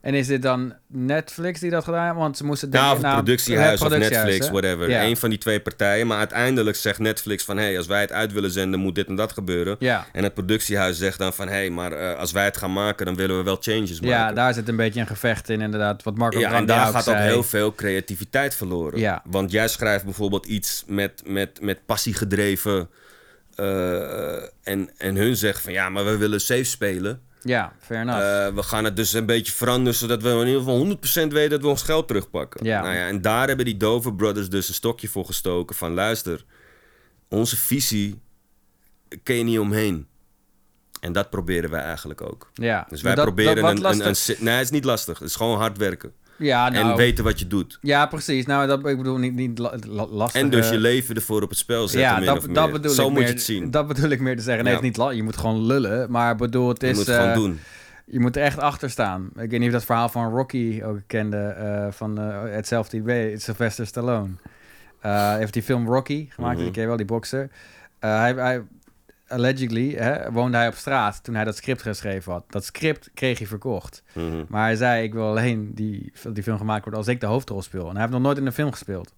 En is dit dan Netflix die dat gedaan heeft? Want ze moesten Nou, denken... of het productiehuis of Netflix, whatever. Ja. Eén van die twee partijen. Maar uiteindelijk zegt Netflix van... hé, hey, als wij het uit willen zenden, moet dit en dat gebeuren. Ja. En het productiehuis zegt dan van... hé, hey, maar eh, als wij het gaan maken, dan willen we wel changes maken. Ja, daar zit een beetje een gevecht in, inderdaad. Wat Marco Ja, en daar gaat ook heel veel creativiteit verloren. Ja. Want jij schrijft bijvoorbeeld iets met, met, met passie gedreven... eh, en, en hun zeggen van... ja, maar we willen safe spelen. Ja, fair enough. Eh, we gaan het dus een beetje veranderen... zodat we in ieder geval 100% weten dat we ons geld terugpakken. Ja. Nou ja, en daar hebben die Dover Brothers dus een stokje voor gestoken... van luister, onze visie kun je niet omheen. En dat proberen wij eigenlijk ook. ja. Dus wij dat- proberen dat- een, een, een... Nee, het is niet lastig. Het is gewoon hard werken. Ja, nou... En weten wat je doet. Ja, precies. Nou, dat, ik bedoel niet, niet la- la- lastig. En dus je leven ervoor op het spel zetten, ja, dat, of dat meer. bedoel Zo ik moet meer, je het zien. Dat bedoel ik meer te zeggen. Nee, Ja. het is niet je moet gewoon lullen. Maar bedoel, het je is... moet het gewoon eh, doen. Je moet er echt achter staan. Ik weet niet of je dat verhaal van Rocky ook kende. eh, van eh, hetzelfde idee. Sylvester Stallone. Hij heeft die film Rocky gemaakt. Mhm. Die ken je wel, die bokser. Hij, hij, allegedly hè, woonde hij op straat toen hij dat script geschreven had. Dat script kreeg hij verkocht. Mhm. Maar hij zei, ik wil alleen die, die film gemaakt worden als ik de hoofdrol speel. En hij heeft nog nooit in een film gespeeld.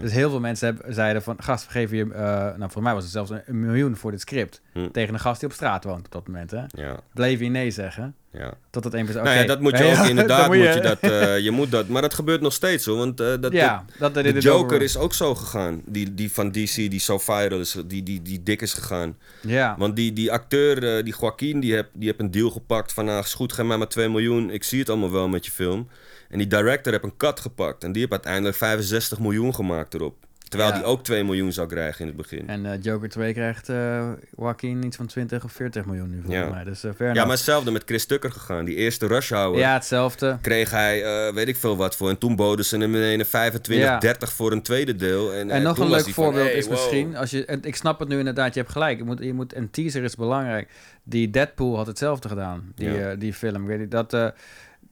Dus heel veel mensen hebben, zeiden van... Gast, geven je... eh, nou, voor mij was het zelfs een, een miljoen voor dit script. Hm. Tegen een gast die op straat woont op dat moment. Hè? Ja, Bleef hij nee zeggen. ja. Tot het één persoon... Nou ja, oké. dat moet je ook [LAUGHS] inderdaad, moet je, dat, eh, je moet dat. Maar dat gebeurt nog steeds hoor, want eh, dat, ja, dat de, Joker is ook zo gegaan. Die, die van DC, die zo viral is, die, die, die dik is gegaan. Ja, Want die, die acteur, die Joaquin, die heb, die heb een deal gepakt van... Nou, is goed, geef mij maar 2 miljoen. Ik zie het allemaal wel met je film. En die director heb een cut gepakt. En die heeft uiteindelijk 65 miljoen gemaakt erop. Terwijl Ja. die ook 2 miljoen zou krijgen in het begin. en eh, Joker 2 krijgt eh Joaquin iets van 20 of 40 miljoen nu volgens Ja. mij. Dus uh, Ja, maar hetzelfde met Chris Tucker gegaan. Die eerste Rush Hour Ja, hetzelfde. kreeg hij weet ik veel wat voor. En toen boden ze hem ineens 25, Ja. 30 voor een tweede deel. En, En nog een leuk van, voorbeeld hey, is wow. misschien, als je, en ik snap het nu inderdaad, je hebt gelijk. Je moet, je moet, een teaser is belangrijk. Die Deadpool had hetzelfde gedaan, die, die film. Weet niet, dat,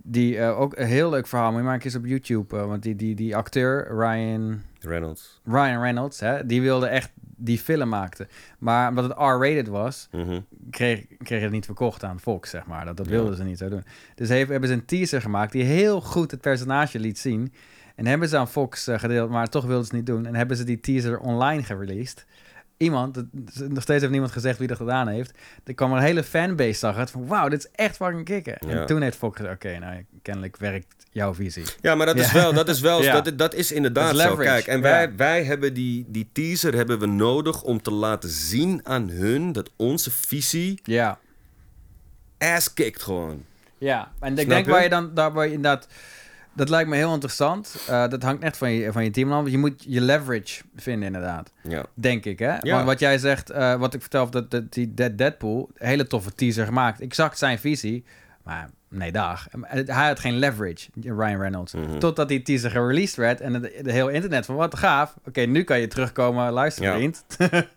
die eh, ook een heel leuk verhaal, moet je maar een keer eens op YouTube. eh, want die, die, die acteur, Ryan, Reynolds. Ryan Reynolds, hè, die wilde echt die film maken. Maar omdat het R-rated was, Mhm. kreeg, kreeg het niet verkocht aan Fox, zeg maar. Dat, dat Ja. wilden ze niet zo doen. Dus heeft, hebben ze een teaser gemaakt die heel goed het personage liet zien. En hebben ze aan Fox eh, gedeeld, maar toch wilden ze het niet doen. En hebben ze die teaser online gereleased. Iemand, nog steeds heeft niemand gezegd wie dat gedaan heeft. Er kwam een hele fanbase, zag het, van wauw, dit is echt fucking kicken. Ja. En toen heeft Fox gezegd, oké, nou, kennelijk werkt jouw visie. Ja, maar dat is wel, dat is wel, [LAUGHS] Ja. dat, dat is inderdaad Dat is zo. Kijk, en wij, wij hebben die, die teaser hebben we nodig om te laten zien aan hun dat onze visie Ja. ass kicked gewoon. Ja, en ik Snap denk je? waar je dan, daar waar je inderdaad, dat lijkt me heel interessant. Eh, dat hangt echt van je, van je team af. Je moet je leverage vinden inderdaad. Ja. Denk ik, hè? Ja. Want wat jij zegt, eh, wat ik vertel, dat, dat die Dead Deadpool, hele toffe teaser gemaakt. Exact zijn visie, maar nee, dag. Hij had geen leverage, Ryan Reynolds. Mhm. Totdat die teaser gereleased werd en het de heel internet van, wat gaaf. Oké, nu kan je terugkomen, luister Ja. [LAUGHS]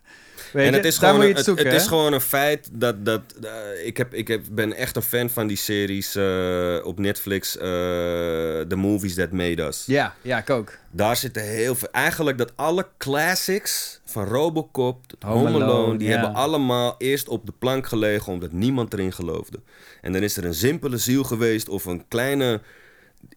Weet en het is, gewoon het het, zoeken, het is gewoon een feit dat... dat eh, ik heb, ik heb, ben echt een fan van die series eh, op Netflix. eh, The Movies That Made Us. Ja, ja, ik ook. Daar zitten heel veel... Eigenlijk dat alle classics van Robocop tot Home Home, Alone... Alone, die hebben allemaal eerst op de plank gelegen... omdat niemand erin geloofde. En dan is er een simpele ziel geweest of een kleine...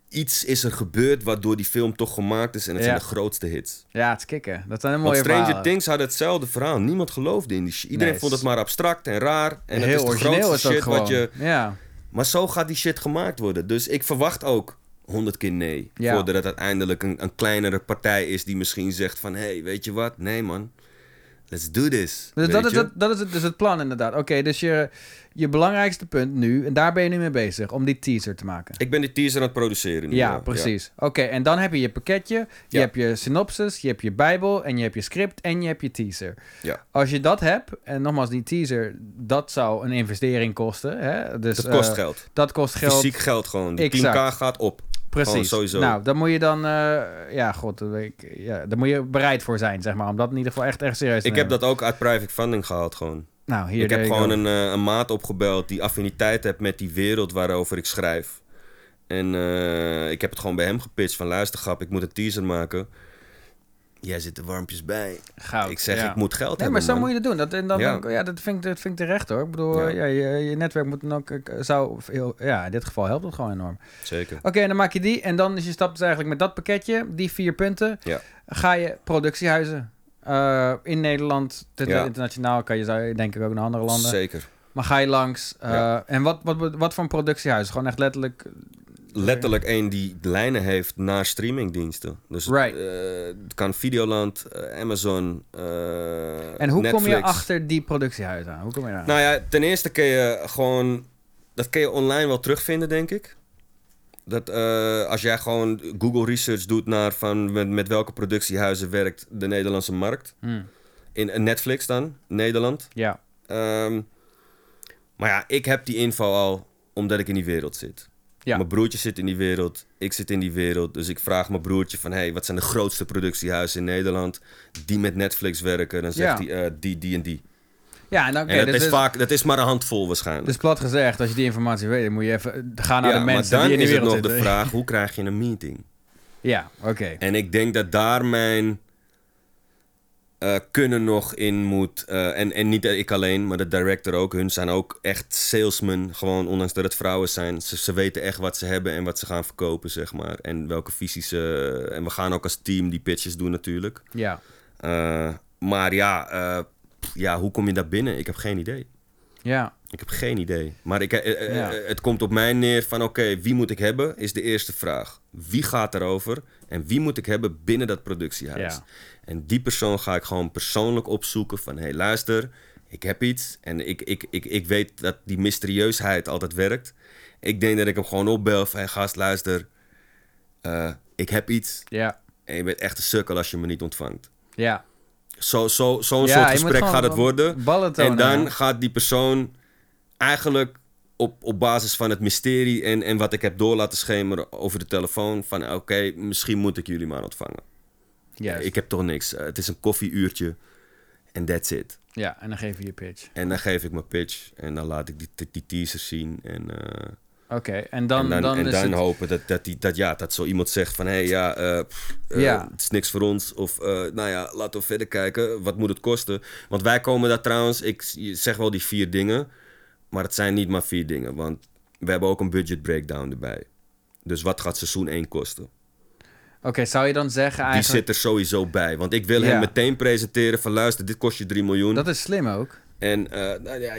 Iets is er gebeurd waardoor die film toch gemaakt is... en het Ja. zijn de grootste hits. Ja, het is kicken. Dat zijn een Want mooie Stranger verhalen. Things had hetzelfde verhaal. Niemand geloofde in die shit. Iedereen Nee, vond het maar abstract en raar. En heel het is de grootste is shit gewoon. wat je... Ja. Maar zo gaat die shit gemaakt worden. Dus ik verwacht ook honderd keer nee. Ja. Voordat het uiteindelijk een, een kleinere partij is die misschien zegt van... Hé, hey, weet je wat? Nee man. Let's do this. Dus dat is, het, dat is het, dus het plan inderdaad. Oké, dus je, je belangrijkste punt nu, en daar ben je nu mee bezig, om die teaser te maken. Ik ben die teaser aan het produceren nu. Ja, precies. Oké, en dan heb je je pakketje, je Ja. hebt je synopsis, je hebt je bijbel en je hebt je script en je hebt je teaser. Ja. Als je dat hebt, en nogmaals die teaser, dat zou een investering kosten. Hè? Dus, Dat kost eh, geld. Dat kost geld. Fysiek geld gewoon. Die Exact. 10k gaat op. Gewoon Precies. sowieso. Nou, dan moet je dan, eh, ja, god, ik, ja, daar moet je bereid voor zijn, zeg maar, om dat in ieder geval echt, echt serieus te ik heb dat ook uit private funding gehaald gewoon. Nou, hier ik heb gewoon een, eh, een maat opgebeld die affiniteit heeft met die wereld waarover ik schrijf. En eh, ik heb het gewoon bij hem gepitcht van luister grap, ik moet een teaser maken. Jij zit er warmpjes bij. Goud, ik zeg, ja. ik moet geld Nee, hebben, maar zo man. moet je dat doen. Dat, en dan, Ja. dat, vind ik, dat vind ik terecht hoor. Ik bedoel, Ja. ja. je, je netwerk moet dan ook, zou veel, ja, in dit geval helpt het gewoon enorm. Zeker. Oké, en dan maak je die. En dan is je stap dus eigenlijk met dat pakketje, die vier punten, Ja. ga je productiehuizen. eh, in Nederland, dit- Ja. internationaal kan je denk ik ook naar andere landen. Zeker. Maar ga je langs. eh, Ja. En wat, wat, wat voor een productiehuis? Gewoon echt letterlijk. Letterlijk één die lijnen heeft naar streamingdiensten. Dus Right. eh, het kan Videoland, eh, Amazon, eh, En hoe kom je achter die productiehuizen aan? Hoe kom je daar? Nou ja, ten eerste kun je gewoon... Dat kun je online wel terugvinden, denk ik. Dat als jij gewoon Google research doet naar van met, met welke productiehuizen werkt de Nederlandse markt. Hmm. In Netflix dan, Nederland. Ja. Ehm, maar ja, ik heb die info al omdat ik in die wereld zit. Ja. Mijn broertje zit in die wereld, ik zit in die wereld. Dus ik vraag mijn broertje van... hey, wat zijn de grootste productiehuizen in Nederland... die met Netflix werken? Dan zegt Ja. hij eh, die, die en die. Ja, en dan, oké, en dat, dus, is vaak, dat is maar een handvol waarschijnlijk. dus plat gezegd, als je die informatie weet, dan moet je even gaan naar ja, de mensen dan die in is die het wereld nog de zitten. vraag... [LAUGHS] hoe krijg je een meeting? Ja, oké. En ik denk dat daar mijn eh, kunnen nog in moet. eh, en, en niet ik alleen, maar de director ook. Hun zijn ook echt salesmen. Gewoon, ondanks dat het vrouwen zijn. Ze, ze weten echt wat ze hebben en wat ze gaan verkopen, zeg maar. En welke visies ze... En we gaan ook als team die pitches doen natuurlijk. Ja. Eh, maar ja, ja, hoe kom je daar binnen? Ik heb geen idee. Ja. Ik heb geen idee. Maar ik, Ja. het komt op mij neer van... oké, wie moet ik hebben, is de eerste vraag. Wie gaat erover? En wie moet ik hebben binnen dat productiehuis? Ja. En die persoon ga ik gewoon persoonlijk opzoeken van... hé, hey, luister, ik heb iets. En ik, ik, ik, ik weet dat die mysterieusheid altijd werkt. Ik denk dat ik hem gewoon opbel van... hey, gast, luister, eh, ik heb iets. Ja. En je bent echt een sukkel als je me niet ontvangt. Ja. Zo, zo, zo'n Ja, soort gesprek gaat het worden. En dan gaat die persoon eigenlijk op, op basis van het mysterie en, en wat ik heb door laten schemeren over de telefoon van oké, misschien moet ik jullie maar ontvangen. Juist. Ik heb toch niks. Eh, het is een koffieuurtje en that's it. Ja, en dan geef je je pitch. En dan geef ik mijn pitch en dan laat ik die, die, die teaser zien en, eh, Oké, en dan, en dan, dan, en dan het... hopen dat, dat, die, dat, ja, dat zo iemand zegt van hé hey, ja, eh, pff, Ja. het is niks voor ons of eh, nou ja, laten we verder kijken. Wat moet het kosten? Want wij komen daar trouwens, ik zeg wel die vier dingen, maar het zijn niet maar vier dingen, want we hebben ook een budget breakdown erbij. Dus wat gaat seizoen 1 kosten? Oké, zou je dan zeggen Die eigenlijk... zit er sowieso bij. Want ik wil Ja. hem meteen presenteren van luister, dit kost je 3 miljoen. Dat is slim ook. En eh, nou ja,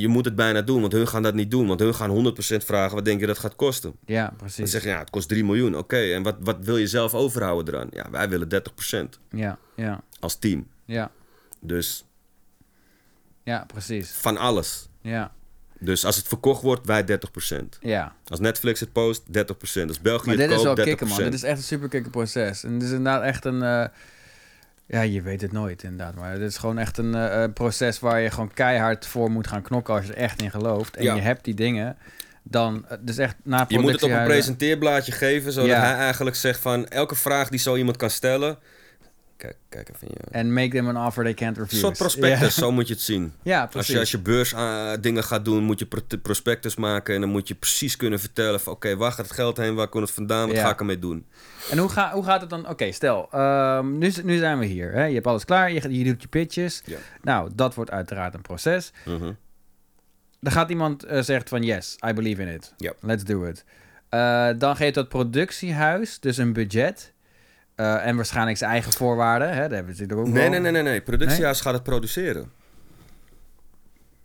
je, moet het bijna doen, want hun gaan dat niet doen. Want hun gaan 100% vragen, wat denk je dat gaat kosten? Ja, Dan precies. zeg je, ja, het kost 3 miljoen. Oké, en wat, wat wil je zelf overhouden eraan? Ja, wij willen 30% Ja, ja, als team. ja. Dus Ja, precies. van alles. Ja, Dus als het verkocht wordt, wij 30%. ja. Als Netflix het post, 30%. Als België Maar het dit is wel koopt, 30%. kicken, man. Dit is echt een super kicken proces. En dit is inderdaad echt een... eh, ja, je weet het nooit, inderdaad. Maar dit is gewoon echt een eh, eh, proces waar je gewoon keihard voor moet gaan knokken als je er echt in gelooft. En Ja. je hebt die dingen. Dan, eh, dus echt na Je moet het op een presenteerblaadje geven, zodat Ja. hij eigenlijk zegt van... elke vraag die zo iemand kan stellen... Kijk, kijk even in je... En make them an offer they can't Een refuse. soort prospectus, Ja, zo moet je het zien. ja Als precies. je, als je beurs eh, dingen gaat doen, moet je pro- prospectus maken. En dan moet je precies kunnen vertellen van... Oké, waar gaat het geld heen? Waar komt het vandaan? Wat Ja. ga ik ermee doen? En hoe, ga, hoe gaat het dan? Oké, stel, ehm, nu, nu zijn we hier. Hè? Je hebt alles klaar, je, je doet je pitches. Ja. Nou, dat wordt uiteraard een proces. Mhm. Dan gaat iemand eh zegt van yes, I believe in it. Ja. Let's do it. Eh, dan geeft dat productiehuis dus een budget. Eh, en waarschijnlijk zijn eigen voorwaarden. Hè? Daar hebben natuurlijk ook Nee, nee, nee, nee, nee. Productiehuis gaat het produceren.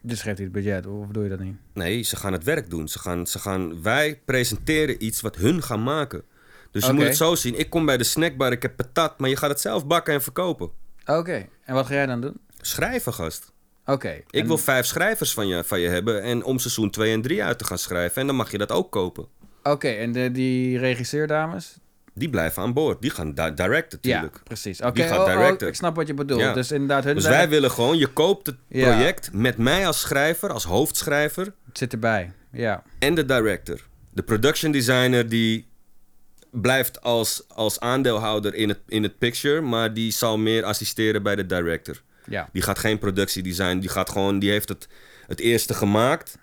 Dus geeft hij het budget, of doe je dat niet? Nee, ze gaan het werk doen. Ze gaan, ze gaan, wij presenteren iets wat hun gaan maken. Dus je moet het zo zien. Ik kom bij de snackbar, ik heb patat, maar je gaat het zelf bakken en verkopen. Oké, en wat ga jij dan doen? Schrijven, gast. Oké. Ik en- wil vijf schrijvers van je, van je hebben en om seizoen 2 en 3 uit te gaan schrijven. En dan mag je dat ook kopen. Oké, en de, die regisseurdames? Die blijven aan boord. Die gaan di- directen natuurlijk. Ja, precies. Oké, Die gaat oh, oh, ik snap wat je bedoelt. Ja. Dus inderdaad, hun Dus zijn- wij willen gewoon, je koopt het Ja. project met mij als schrijver, als hoofdschrijver Het zit erbij, ja. en de director. De production designer die blijft als, als aandeelhouder in het, in het picture, maar die zal meer assisteren bij de director. Ja. Die gaat geen productiedesign. Die gaat gewoon, die heeft het, het eerste gemaakt.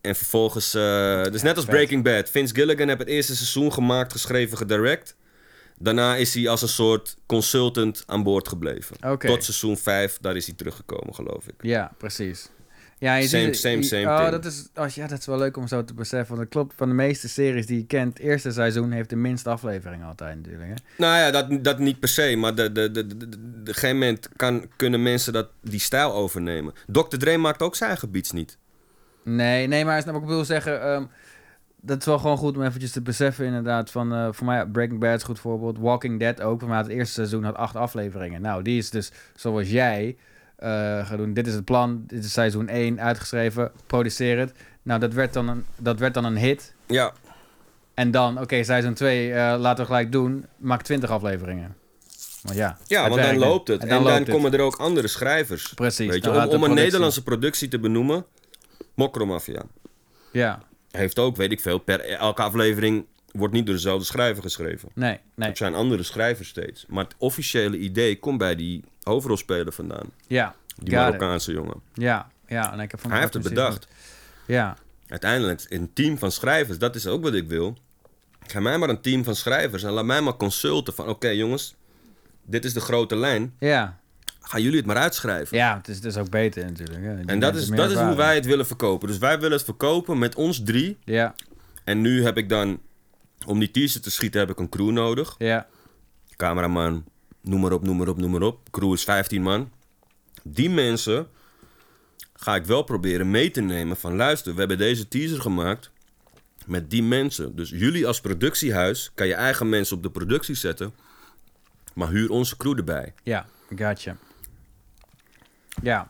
En vervolgens, eh dus net als. Breaking Bad. Vince Gilligan heeft het eerste seizoen gemaakt, geschreven, gedirect. Daarna is hij als een soort consultant aan boord gebleven. Tot seizoen 5, daar is hij teruggekomen, geloof ik. Ja, precies. Ja, je Same, ziet, same, je- same Oh, dat is, oh, ja, dat is wel leuk om zo te beseffen. Want dat klopt, van de meeste series die je kent, het eerste seizoen heeft de minste aflevering altijd natuurlijk. Hè? Nou ja, dat, dat niet per se, maar de, de, de, de, de, de- een gegeven moment kan, kunnen mensen dat, die stijl overnemen. Dr. Dre maakt ook zijn beats niet. Nee, nee, maar snap ik bedoel zeggen. ehm, dat is wel gewoon goed om eventjes te beseffen inderdaad. Van, eh, voor mij, Breaking Bad is een goed voorbeeld. Walking Dead ook. Voor mij het eerste seizoen had acht afleveringen. Nou, die is dus zoals jij eh gaat doen. Dit is het plan. Dit is seizoen 1 uitgeschreven. Produceer het. Nou, dat werd dan een, dat werd dan een hit. Ja, En dan, oké, seizoen 2 eh, laten we gelijk doen. Maak 20 afleveringen. Want ja, ja want dan loopt het. En dan, komen er ook andere schrijvers. Precies. Weet je, om, een Nederlandse productie te benoemen, Mokromafia Ja, heeft ook, weet ik veel, per elke aflevering wordt niet door dezelfde schrijver geschreven. nee, nee. Het zijn andere schrijvers steeds. Maar het officiële idee komt bij die hoofdrolspeler vandaan. Ja, Die it. Marokkaanse jongen. Ja, ja. En ik heb van Hij heeft het bedacht. Ja, Uiteindelijk, een team van schrijvers, dat is ook wat ik wil. Ga mij maar een team van schrijvers en laat mij maar consulten van... Oké jongens, dit is de grote lijn. ja. Gaan jullie het maar uitschrijven. Ja, het is, het is ook beter natuurlijk. hè. En dat is, dat is hoe wij het willen verkopen. Dus wij willen het verkopen met ons drie. Ja, En nu heb ik dan, om die teaser te schieten, heb ik een crew nodig. ja, Cameraman, noem maar op, noem maar op, noem maar op. Crew is 15 man. Die mensen ga ik wel proberen mee te nemen van... luister, we hebben deze teaser gemaakt met die mensen. Dus jullie als productiehuis kan je eigen mensen op de productie zetten... maar huur onze crew erbij. ja. Gotcha. Ja,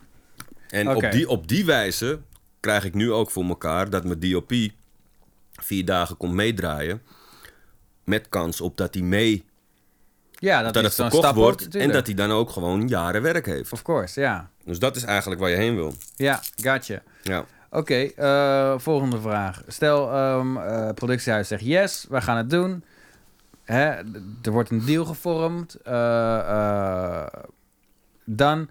En op, die, op die wijze krijg ik nu ook voor elkaar dat mijn DOP vier dagen komt meedraaien. Met kans op dat hij mee, ja dat, dat is het verkocht stap wordt. en dat hij dan ook gewoon jaren werk heeft. Of course, ja. Dus dat is eigenlijk waar je heen wil. Ja, gotcha. Ja. Oké, eh, volgende vraag. Stel, ehm eh, productiehuis zegt yes, we gaan het doen. Hè, er wordt een deal gevormd. eh, dan,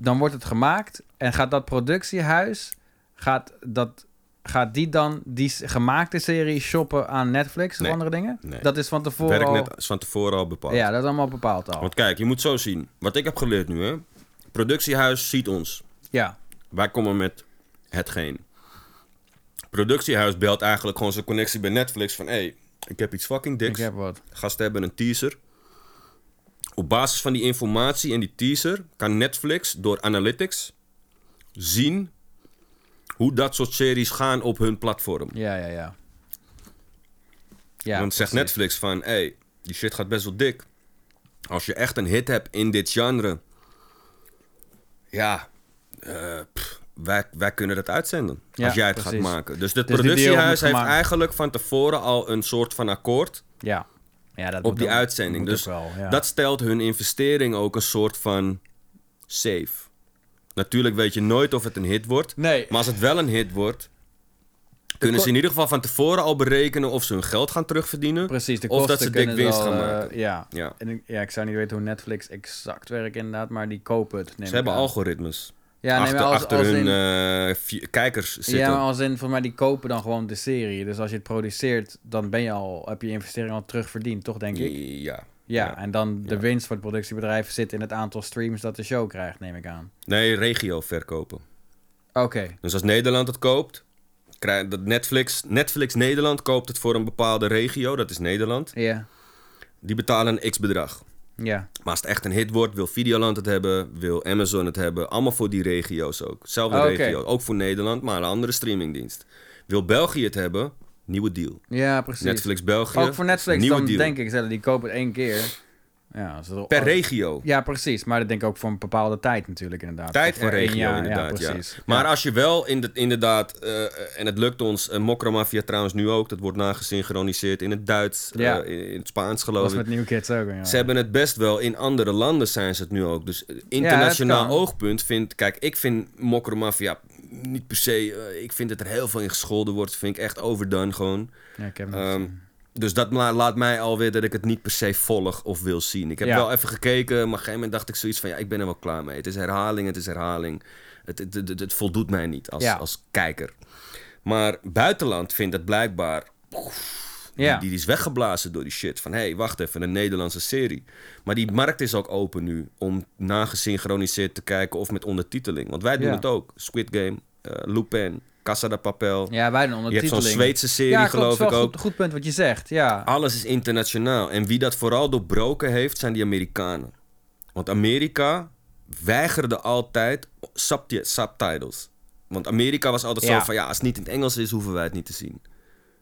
dan wordt het gemaakt. En gaat dat productiehuis, gaat, dat, gaat die dan die gemaakte serie shoppen aan Netflix Nee, of andere dingen? nee. Dat is van tevoren Werk al... net is van tevoren al bepaald. Ja, dat is allemaal bepaald al. Want kijk, je moet zo zien. Wat ik heb geleerd nu, hè. Productiehuis ziet ons. Ja, Wij komen met hetgeen. Productiehuis belt eigenlijk gewoon zijn connectie bij Netflix van... Hé, hey, ik heb iets fucking ik diks. heb wat. Gasten hebben een teaser. Op basis van die informatie en die teaser kan Netflix door analytics zien hoe dat soort series gaan op hun platform. Ja, ja, ja. Ja, Want zegt. Netflix van, hé, hey, die shit gaat best wel dik. Als je echt een hit hebt in dit genre, ja, eh, pff, wij, wij kunnen dat uitzenden. Ja, als jij het precies. gaat maken. Dus het Dus productiehuis heeft eigenlijk van tevoren al een soort van akkoord Ja. Ja dat op die ook- uitzending. Dus ook wel, ja. dat stelt hun investering ook een soort van safe. Natuurlijk weet je nooit of het een hit wordt. Nee. Maar als het wel een hit wordt, kunnen ze in ieder geval van tevoren al berekenen of ze hun geld gaan terugverdienen. Precies, de Of dat ze dik winst al, gaan eh, maken. ja. Ja. En ik, ja, ik zou niet weten hoe Netflix exact werkt inderdaad, maar die kopen het. neem Ze hebben aan. algoritmes. Ja, nee, achter maar als, achter als hun in, eh, kijkers zitten. Ja, maar als in, voor mij, die kopen dan gewoon de serie. Dus als je het produceert, dan ben je al, heb je investering al terugverdiend, toch, denk ik? Ja. Ja, ja. en dan de Ja. winst voor het productiebedrijf zit in het aantal streams dat de show krijgt, neem ik aan. Nee, regio verkopen. Oké, Dus als Nederland het koopt, krijgt dat Netflix, Netflix Nederland koopt het voor een bepaalde regio, dat is Nederland. ja, Die betalen een x bedrag. Ja, Maar als het echt een hit wordt, wil Videoland het hebben, wil Amazon het hebben. Allemaal voor die regio's ook. Zelfde Oké. regio. Ook voor Nederland, maar een andere streamingdienst. Wil België het hebben, nieuwe deal. ja, precies. Netflix België. Ook voor Netflix, nieuwe dan deal. denk ik, die kopen het één keer. Ja, als het er- Per regio. Ja, precies. Maar dat denk ik ook voor een bepaalde tijd natuurlijk inderdaad. Tijd en regio, inderdaad. Ja, precies. Maar als je wel in de, inderdaad, eh, en het lukt ons, uh, Mokromafia trouwens nu ook, dat wordt nagesynchroniseerd in het Duits, eh, Ja. in, in het Spaans Dat geloof was ik. met New Kids ook. Ja. Ze hebben het best wel, in andere landen zijn ze het nu ook. Dus eh, internationaal oogpunt vind, kijk, ik vind Mokromafia niet per se, eh, ik vind dat er heel veel in gescholden wordt, vind ik echt overdone gewoon. Ja, ik heb hem Ehm, gezien. Dus dat la- laat mij alweer dat ik het niet per se volg of wil zien. Ik heb Ja. wel even gekeken, maar op een gegeven moment dacht ik zoiets van... ja, ik ben er wel klaar mee. Het is herhaling, het is herhaling. Het, het, het, het voldoet mij niet als, Ja. als kijker. Maar buitenland vindt het blijkbaar... Die, Ja. die is weggeblazen door die shit. Van, hé, hey, wacht even, een Nederlandse serie. Maar die markt is ook open nu om nagesynchroniseerd te kijken of met ondertiteling. Want wij doen Ja. het ook. Squid Game, eh, Lupin, Casa de Papel. Ja, wij doen Je hebt zo'n Zweedse serie, ja, geloof ik ook. Goed, goed punt wat je zegt, ja. Alles is internationaal. En wie dat vooral doorbroken heeft, zijn die Amerikanen. Want Amerika weigerde altijd subti- subtitles. Want Amerika was altijd Ja. zo van... ja, als het niet in het Engels is, hoeven wij het niet te zien.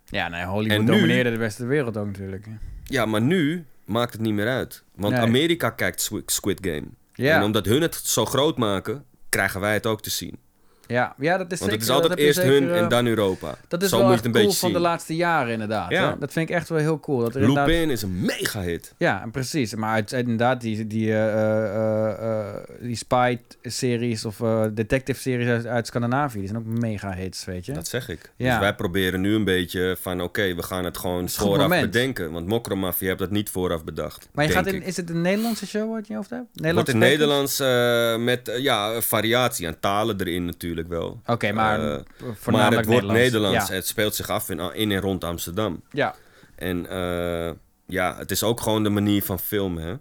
Ja, nee, Hollywood nu- domineerde de beste wereld ook natuurlijk. Ja, maar nu maakt het niet meer uit. Want Nee. Amerika kijkt Squid Game. Ja. En omdat hun het zo groot maken, krijgen wij het ook te zien. Ja, ja dat is Want zeker... het is altijd eerst zeker, hun eh, en dan Europa. Dat is zo wel moet echt je het een cool beetje van zien. de laatste jaren inderdaad. Ja. hè. Dat vind ik echt wel heel cool. Dat er inderdaad... Lupin is een mega hit. Ja, en precies. Maar uit inderdaad, die, die, eh, eh, eh, die spy-series of eh, detective-series uit, uit Scandinavië, die zijn ook mega hits, weet je. Dat zeg ik. Ja. Dus wij proberen nu een beetje van... oké, we gaan het gewoon vooraf moment. bedenken. Want Mokromafia heeft dat niet vooraf bedacht. maar je gaat in, ik. is het een Nederlandse show wat je hoofd hebt? Wordt Nederlandse in? Nederlands eh, met eh, ja, variatie aan talen erin natuurlijk wel. Oké, maar voornamelijk maar het wordt Nederlands. Ja. Het speelt zich af in, in en rond Amsterdam. ja. En eh, ja, het is ook gewoon de manier van filmen. Hè?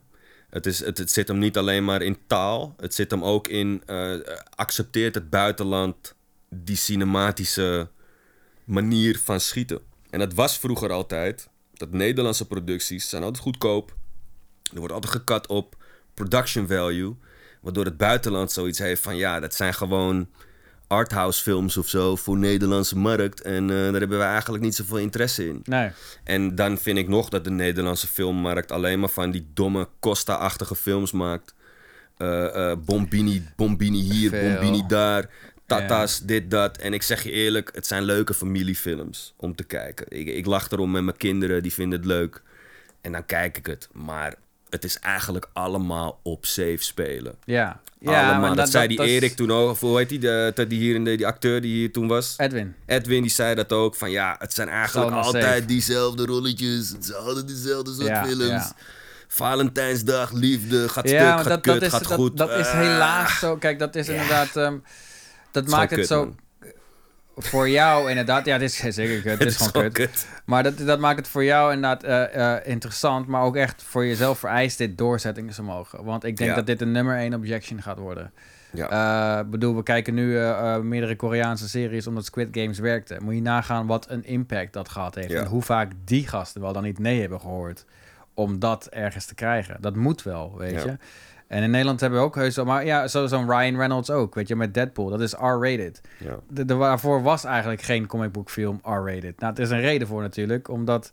Het, is, het, het zit hem niet alleen maar in taal. Het zit hem ook in... eh, accepteert het buitenland die cinematische manier van schieten. En dat was vroeger altijd. Dat Nederlandse producties zijn altijd goedkoop. Er wordt altijd gekat op production value. Waardoor het buitenland zoiets heeft van... Ja, dat zijn gewoon arthouse films of zo voor Nederlandse markt. En eh, daar hebben we eigenlijk niet zoveel interesse in. Nee. En dan vind ik nog dat de Nederlandse filmmarkt alleen maar van die domme Costa-achtige films maakt. Eh, eh, Bombini, Bombini hier, Veel. Bombini daar. Tata's, dit, dat. En ik zeg je eerlijk, het zijn leuke familiefilms om te kijken. Ik, ik lach erom met mijn kinderen, die vinden het leuk. En dan kijk ik het. Maar het is eigenlijk allemaal op safe spelen. Ja. ja allemaal. maar Dat, zei die Erik toen ook. Of hoe heet die, de, die, hier in de, die acteur die hier toen was? Edwin. Edwin die zei dat ook. Van ja, het zijn eigenlijk altijd safe. diezelfde rolletjes. Het zijn altijd dezelfde soort Ja, films. ja. Valentijnsdag, liefde, gaat stuk, gaat dat, kut, dat is, gaat dat, goed. dat is Ah. helaas zo. Kijk, dat is inderdaad... ehm, dat maakt het kut, zo... man. Voor jou inderdaad... Ja, het is zeker kut. Het, Het is gewoon kut. kut. Maar dat, dat maakt het voor jou inderdaad eh, eh, interessant, maar ook echt voor jezelf vereist dit doorzettingsvermogen. Want ik denk Ja. dat dit een nummer 1 objection gaat worden. Ja. Ik bedoel, we kijken nu eh, eh, meerdere Koreaanse series omdat Squid Games werkte. Moet je nagaan wat een impact dat gehad heeft. Ja. En hoe vaak die gasten wel dan niet nee hebben gehoord om dat ergens te krijgen. Dat moet wel, weet Ja. je. En in Nederland hebben we ook heus wel, maar ja, zo- zo'n Ryan Reynolds ook, weet je, met Deadpool. Dat is R-rated. ja. De, de, waarvoor was eigenlijk geen comic book film R-rated. Nou, het is een reden voor natuurlijk, omdat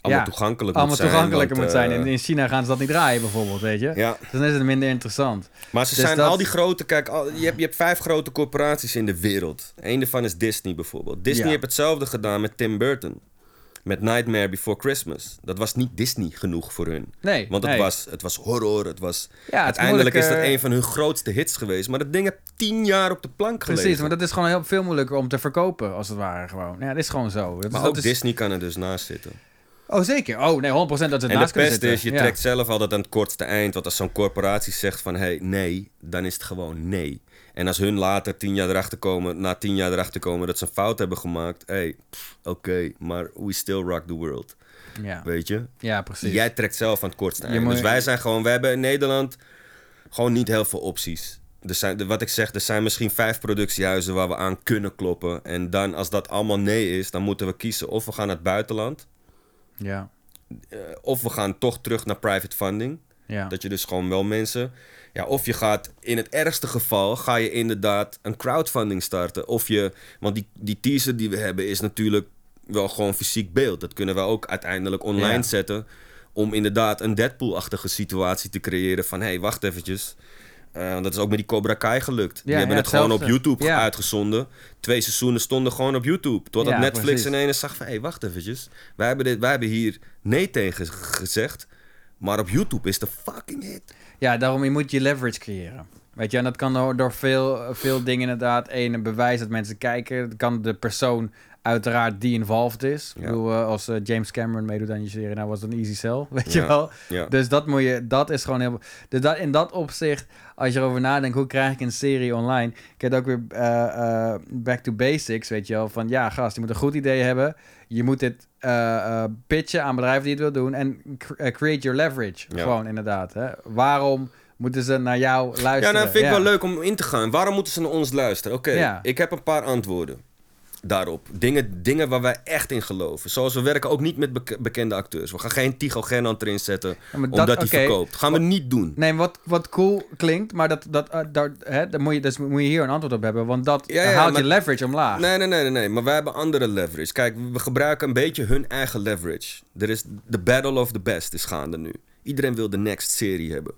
Allemaal Ja, toegankelijk allemaal moet zijn. toegankelijker want, moet zijn. eh, En in China gaan ze dat niet draaien bijvoorbeeld, weet je. ja, Dan is het minder interessant. maar ze Dus zijn dat- al die grote... Kijk, al, je, hebt, je hebt vijf grote corporaties in de wereld. Eén daarvan is Disney bijvoorbeeld. Disney Ja. heeft hetzelfde gedaan met Tim Burton. Met Nightmare Before Christmas. Dat was niet Disney genoeg voor hun. Nee, Want het, nee. was, het was horror, het was... Ja, het uiteindelijk is dat een van hun grootste hits geweest. Maar dat ding heeft tien jaar op de plank gelegen. Precies, maar dat is gewoon heel veel moeilijker om te verkopen, als het ware gewoon. Ja, dat is gewoon zo. Dat Maar is, ook is... Disney kan er dus naast zitten. Oh, zeker. Oh, nee, 100% dat ze het En naast het kunnen beste zitten. is, je Ja. trekt zelf altijd aan het kortste eind. Want als zo'n corporatie zegt van, hey, nee, dan is het gewoon nee. En als hun later tien jaar erachter komen, na tien jaar erachter komen dat ze een fout hebben gemaakt. hey, oké, maar we still rock the world. Ja. Weet je? ja, precies. Jij trekt zelf aan het kortste eind. moet- Dus wij zijn gewoon, we hebben in Nederland gewoon niet heel veel opties. Er zijn, wat ik zeg, er zijn misschien vijf productiehuizen waar we aan kunnen kloppen. En dan, als dat allemaal nee is, dan moeten we kiezen. Of we gaan naar het buitenland, Ja, eh, of we gaan toch terug naar private funding. ja. Dat je dus gewoon wel mensen. Ja, of je gaat in het ergste geval ga je inderdaad een crowdfunding starten. Of je. Want die, die teaser die we hebben is natuurlijk wel gewoon fysiek beeld. Dat kunnen we ook uiteindelijk online Ja. zetten. Om inderdaad een Deadpool-achtige situatie te creëren. Van hé, hey, wacht eventjes. Want dat is ook met die Cobra Kai gelukt. die hebben ja, het gewoon op. YouTube Ja. uitgezonden. Twee seizoenen stonden gewoon op YouTube. Totdat Netflix precies. ineens zag van... hé, hey, wacht eventjes. Wij hebben, dit, wij hebben hier nee tegen gezegd. Maar op YouTube is de fucking hit. Ja, daarom je moet je leverage creëren. Weet je, en dat kan door, veel, veel dingen inderdaad. Eén, een bewijs dat mensen kijken. Het kan de persoon uiteraard die involved is. Ik Ja. bedoel, eh, als eh, James Cameron meedoet aan je serie, nou was het een easy sell, [LAUGHS] weet je wel. Ja. Dus dat moet je, dat is gewoon heel... Dus dat, in dat opzicht, als je erover nadenkt, hoe krijg ik een serie online? Ik heb ook weer eh, back to basics, weet je wel. Van ja, gast, je moet een goed idee hebben. Je moet dit pitchen aan bedrijven die het wil doen. En cr- create your leverage. Gewoon inderdaad. Hè. Waarom moeten ze naar jou luisteren? Ja, nou vind ik wel leuk om in te gaan. Waarom moeten ze naar ons luisteren? Oké, ik heb een paar antwoorden daarop. Dingen, dingen waar wij echt in geloven. Zoals we werken ook niet met bek- bekende acteurs. We gaan geen Tycho Gernand erin zetten Ja, omdat dat- hij verkoopt. Gaan we niet doen. Nee, wat, wat cool klinkt, maar dat, dat, eh, daar, hè, dan moet je, dus moet je hier een antwoord op hebben. Want dat Ja, ja, haalt maar- je leverage omlaag. Nee, nee, nee, nee, nee. Maar wij hebben andere leverage. Kijk, we gebruiken een beetje hun eigen leverage. Er is de battle of the best is gaande nu. Iedereen wil de next serie hebben.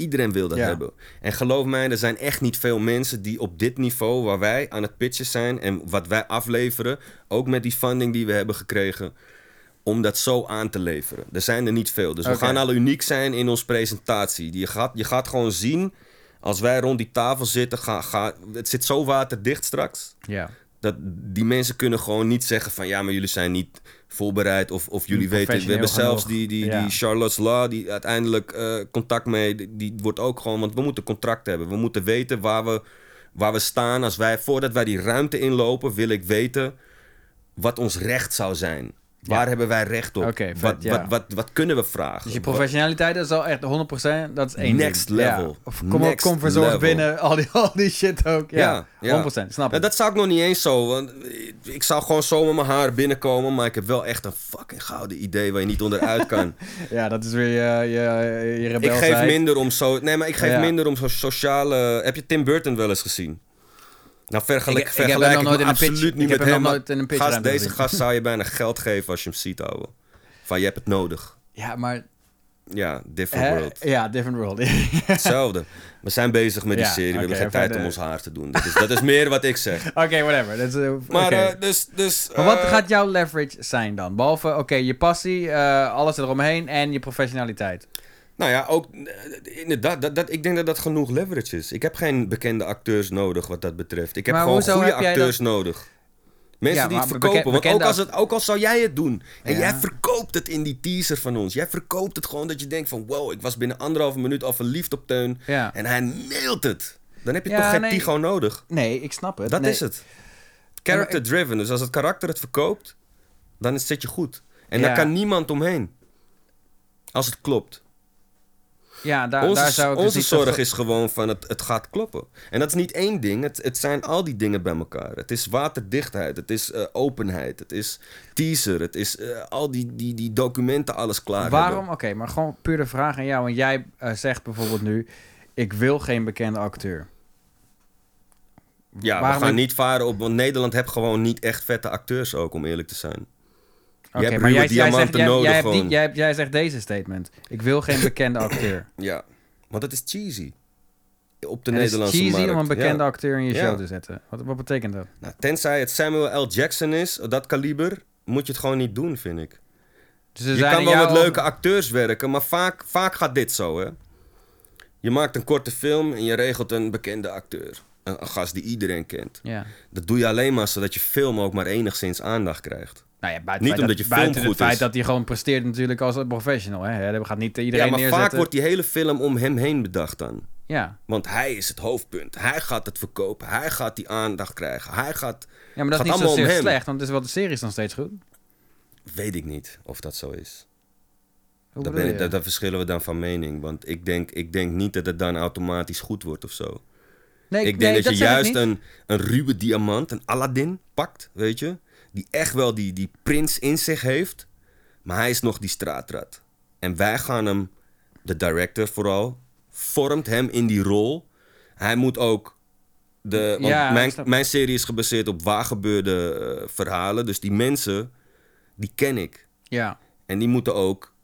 Iedereen wil dat Ja. hebben. En geloof mij, er zijn echt niet veel mensen die op dit niveau waar wij aan het pitchen zijn en wat wij afleveren, ook met die funding die we hebben gekregen, om dat zo aan te leveren. Er zijn er niet veel. Dus we gaan al uniek zijn in onze presentatie. Je gaat, je gaat gewoon zien, als wij rond die tafel zitten, ga, ga, het zit zo waterdicht straks. Ja. Dat die mensen kunnen gewoon niet zeggen van ja, maar jullie zijn niet voorbereid of, of jullie weten. We hebben zelfs genoeg. die, die, Ja. die Charlotte's Law, die uiteindelijk eh, contact mee, die, die wordt ook gewoon, want we moeten contract hebben. We moeten weten waar we, waar we staan. Als wij, voordat wij die ruimte inlopen, wil ik weten wat ons recht zou zijn. Waar hebben wij recht op? Vet, wat, wat, wat, wat kunnen we vragen? Dus je professionaliteit is al echt 100%, dat is één Next ding. level. Of kom, Next kom verzorgd binnen, al die, al die shit ook. Ja, Ja, ja. 100%, snap ik. dat zou ik nog niet eens zo. Want ik zou gewoon zo met mijn haar binnenkomen. Maar ik heb wel echt een fucking gouden idee waar je niet onderuit kan. [LAUGHS] Ja, dat is weer je, je, je ik geef minder om zo. Nee, maar ik geef minder om zo sociale. Heb je Tim Burton wel eens gezien? Nou, vergelijk, Ik- ik heb vergelijk nog nooit me in een pitch- absoluut ik niet met hem nooit in een gast, deze gezien. gast zou je bijna geld geven als je hem ziet, ouwe. Van je hebt het nodig. Ja, maar... Ja, different Hè? world. Ja, different world. [LAUGHS] Hetzelfde. We zijn bezig met die Ja, serie. We hebben geen tijd de- om ons haar te doen. Dat is, dat is meer wat ik zeg. [LAUGHS] Oké, whatever. Eh, Maar eh, dus... dus Maar wat eh, gaat jouw leverage zijn dan? Behalve, oké, je passie, alles eromheen en je professionaliteit. Nou ja, ook eh, inderdaad, dat, dat, ik denk dat dat genoeg leverage is. Ik heb geen bekende acteurs nodig wat dat betreft. Ik heb Maar gewoon goede heb acteurs nodig. Mensen Ja, die het verkopen. Want ook als, het, ook al zou jij het doen. En Ja. jij verkoopt het in die teaser van ons. Jij verkoopt het gewoon dat je denkt van... Wow, ik was binnen anderhalve minuut al verliefd op Teun. Ja. En hij nailt het. Dan heb je toch geen nee. Nodig. Nee, ik snap het. Dat Nee. is het. Character driven. Dus als het karakter het verkoopt, dan zit je goed. En daar kan niemand omheen. Als het klopt. Ja, daar, onze daar zou ik dus onze zo zorg is gewoon van het, het gaat kloppen. En dat is niet één ding, het, het zijn al die dingen bij elkaar. Het is waterdichtheid, het is eh, openheid, het is teaser, het is eh, al die, die, die documenten, alles klaar Waarom? Oké, maar gewoon puur de vraag aan jou. Want jij eh, zegt bijvoorbeeld nu, ik wil geen bekende acteur. Ja, Waarom we gaan ik- niet varen op, want Nederland heeft gewoon niet echt vette acteurs ook, om eerlijk te zijn. Oké, maar jij, jij, zegt, jij, nodig jij, hebt die- gewoon. jij, hebt- jij zegt deze statement. Ik wil geen bekende [COUGHS] acteur. Ja, want dat is cheesy. Op de En het is Nederlandse cheesy markt. om een bekende Ja. acteur in je Ja. show te zetten. Wat, wat betekent dat? Nou, tenzij het Samuel L. Jackson is, dat kaliber, moet je het gewoon niet doen, vind ik. Dus Je kan wel met leuke acteurs werken, maar vaak, vaak gaat dit zo, hè. Je maakt een korte film en je regelt een bekende acteur. Een, een gast die iedereen kent. Ja. Dat doe je alleen maar zodat je film ook maar enigszins aandacht krijgt. Nou ja, buiten Niet het feit omdat dat, je film buiten goed het feit is. dat hij gewoon presteert natuurlijk als een professional. Hè? Dat gaat niet iedereen ja, maar neerzetten. vaak wordt die hele film om hem heen bedacht dan. Ja. Want hij is het hoofdpunt. Hij gaat het verkopen. Hij gaat die aandacht krijgen. Hij gaat... ja, maar dat is niet zozeer hem. slecht, want het is wel de serie is nog steeds goed. Weet ik niet of dat zo is. Hoe Daar, ben daar, daar verschillen we dan van mening. Want ik denk, ik denk niet dat het dan automatisch goed wordt of zo. nee, ik denk nee, dat, je juist een, een ruwe diamant, een Aladdin, pakt, weet je. Die echt wel die, die prins in zich heeft. Maar hij is nog die straatrat. En wij gaan hem, de director vooral, vormt hem in die rol. Hij moet ook... De, want Ja, mijn, snap- mijn serie is gebaseerd op waargebeurde eh, verhalen. Dus die mensen, die ken ik. Ja. En die moeten ook...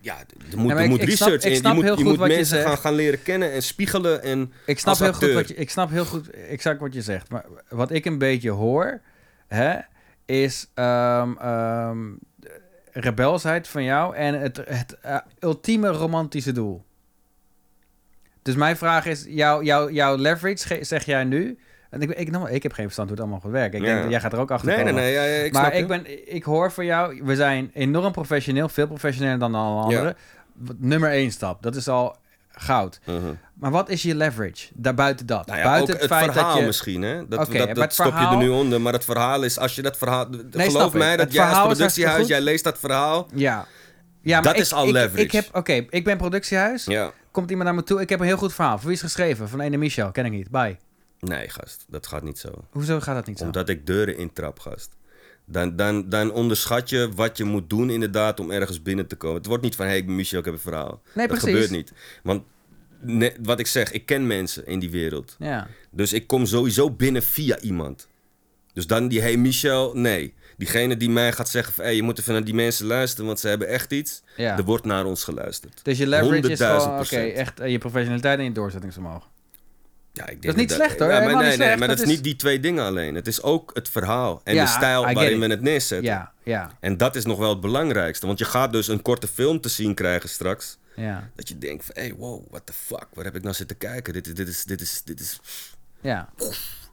Ja, er moet, er moet ik snap- research ik in. snap Je moet, heel je goed moet je mensen gaan, gaan leren kennen en spiegelen. En Ik snap, heel goed wat je, ik snap heel goed exact wat je zegt. Maar wat ik een beetje hoor, hè, is rebelsheid van jou en het, het eh, ultieme romantische doel. Dus mijn vraag is, jouw jouw jouw leverage, ge- zeg jij nu... En ik, ik, nou, ik heb geen verstand hoe het allemaal gaat werken. Ik Ja. denk, dat jij gaat er ook achter Nee, nee, komen. nee. Ja, ja, ik maar ik, ben, ik hoor van jou, we zijn enorm professioneel, veel professioneler dan alle anderen. Nummer één stap, dat is al goud. Mhm. Maar wat is je leverage daarbuiten dat? Nou ja, buiten het, het, feit verhaal dat je... misschien, hè? Dat, dat, stop je er nu onder. Maar het verhaal is, als je dat verhaal... snap geloof mij, dat jij als productiehuis, jij leest dat verhaal. Ja. ja maar Dat ik- is al ik, leverage. Ik heb, oké, ik ben productiehuis. Ja. Komt iemand naar me toe, ik heb een heel goed verhaal. Voor wie is geschreven? Van ene Michel, ken ik niet. Bye. Nee, gast. Dat gaat niet zo. Hoezo gaat dat niet zo? Omdat ik deuren intrap, gast. Dan, dan, dan onderschat je wat je moet doen inderdaad om ergens binnen te komen. Het wordt niet van, hé, hey, Michel, ik heb een verhaal. Nee, dat precies. gebeurt niet. Want ne- wat ik zeg, ik ken mensen in die wereld. Ja. Dus ik kom sowieso binnen via iemand. Dus dan die, hey Michel, nee. Diegene die mij gaat zeggen van, hey, je moet even naar die mensen luisteren, want ze hebben echt iets. ja. Er wordt naar ons geluisterd. Dus je leverage is gewoon, oké, 100.000%. echt eh, je professionaliteit en je doorzettingsvermogen. Ja, ik denk Dat is niet slecht, hoor. Ja, maar nee, nee, slecht. maar dat, Dat is is- niet die twee dingen alleen. Het is ook het verhaal en Ja, de stijl waarin it. we het neerzetten. Ja, ja, En dat is nog wel het belangrijkste. Want je gaat dus een korte film te zien krijgen straks. ja, Dat je denkt van, hey, wow, what the fuck? Waar heb ik nou zitten kijken? Dit is, dit is, dit is, dit is ja.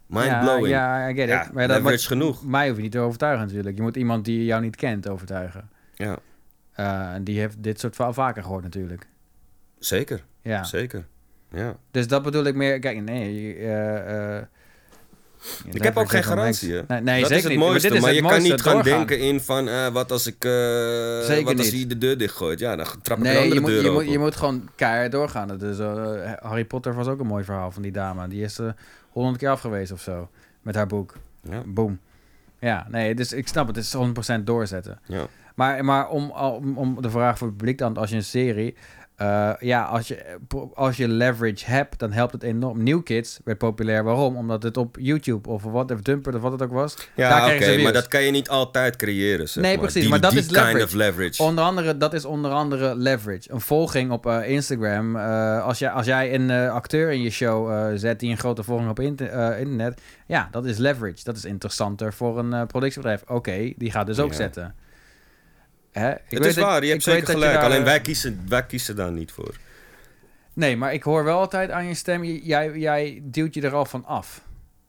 mind-blowing. Ja, ja, I get it. Maar dat, wat- genoeg. Mij hoef je niet te overtuigen natuurlijk. Je moet iemand die jou niet kent overtuigen. Ja, Eh, en die heeft dit soort verhaal vaker gehoord natuurlijk. zeker. Ja. Zeker. Ja. Dus dat bedoel ik meer. Kijk, nee. eh, eh, Ik heb ook geen garantie, hè? Nee, nee dat zeker is het niet. mooiste. dit is Maar, het je kan niet gaan doorgaan. denken in van, eh, wat als ik, Zeker wat als niet. hij de deur dichtgooit? Ja, dan trap ik Nee, andere je moet, deur je, moet, je moet gewoon keihard doorgaan. Eh, Harry Potter was ook een mooi verhaal van die dame. Die is honderd keer afgewezen of zo. Met haar boek. Ja, Boom. Ja, nee, dus ik snap het. Het is 100% doorzetten. ja. Maar, maar om, om, om de vraag voor het publiek dan, als je een serie... eh, ja, als je, als je leverage hebt, dan helpt het enorm. New Kids werd populair. Waarom? Omdat het op YouTube of wat, of Dumper of wat het ook was. daar Ja, oké, maar dat kan je niet altijd creëren, zeg Nee, maar. precies, Die- maar dat die is kind leverage. of leverage. Onder andere, dat is onder andere leverage. Een volging op eh, Instagram. eh, als, jij, als jij een eh, acteur in je show eh, zet die een grote volging op inter- eh, internet. Ja, dat is leverage. Dat is interessanter voor een eh, productiebedrijf. Oké, die gaat dus ook Ja. zetten. Hè? Ik het weet is dat- waar, je hebt zeker gelijk. daar, Alleen eh, wij kiezen, wij kiezen daar niet voor. Nee, maar ik hoor wel altijd aan je stem. Jij, jij duwt je er al van af.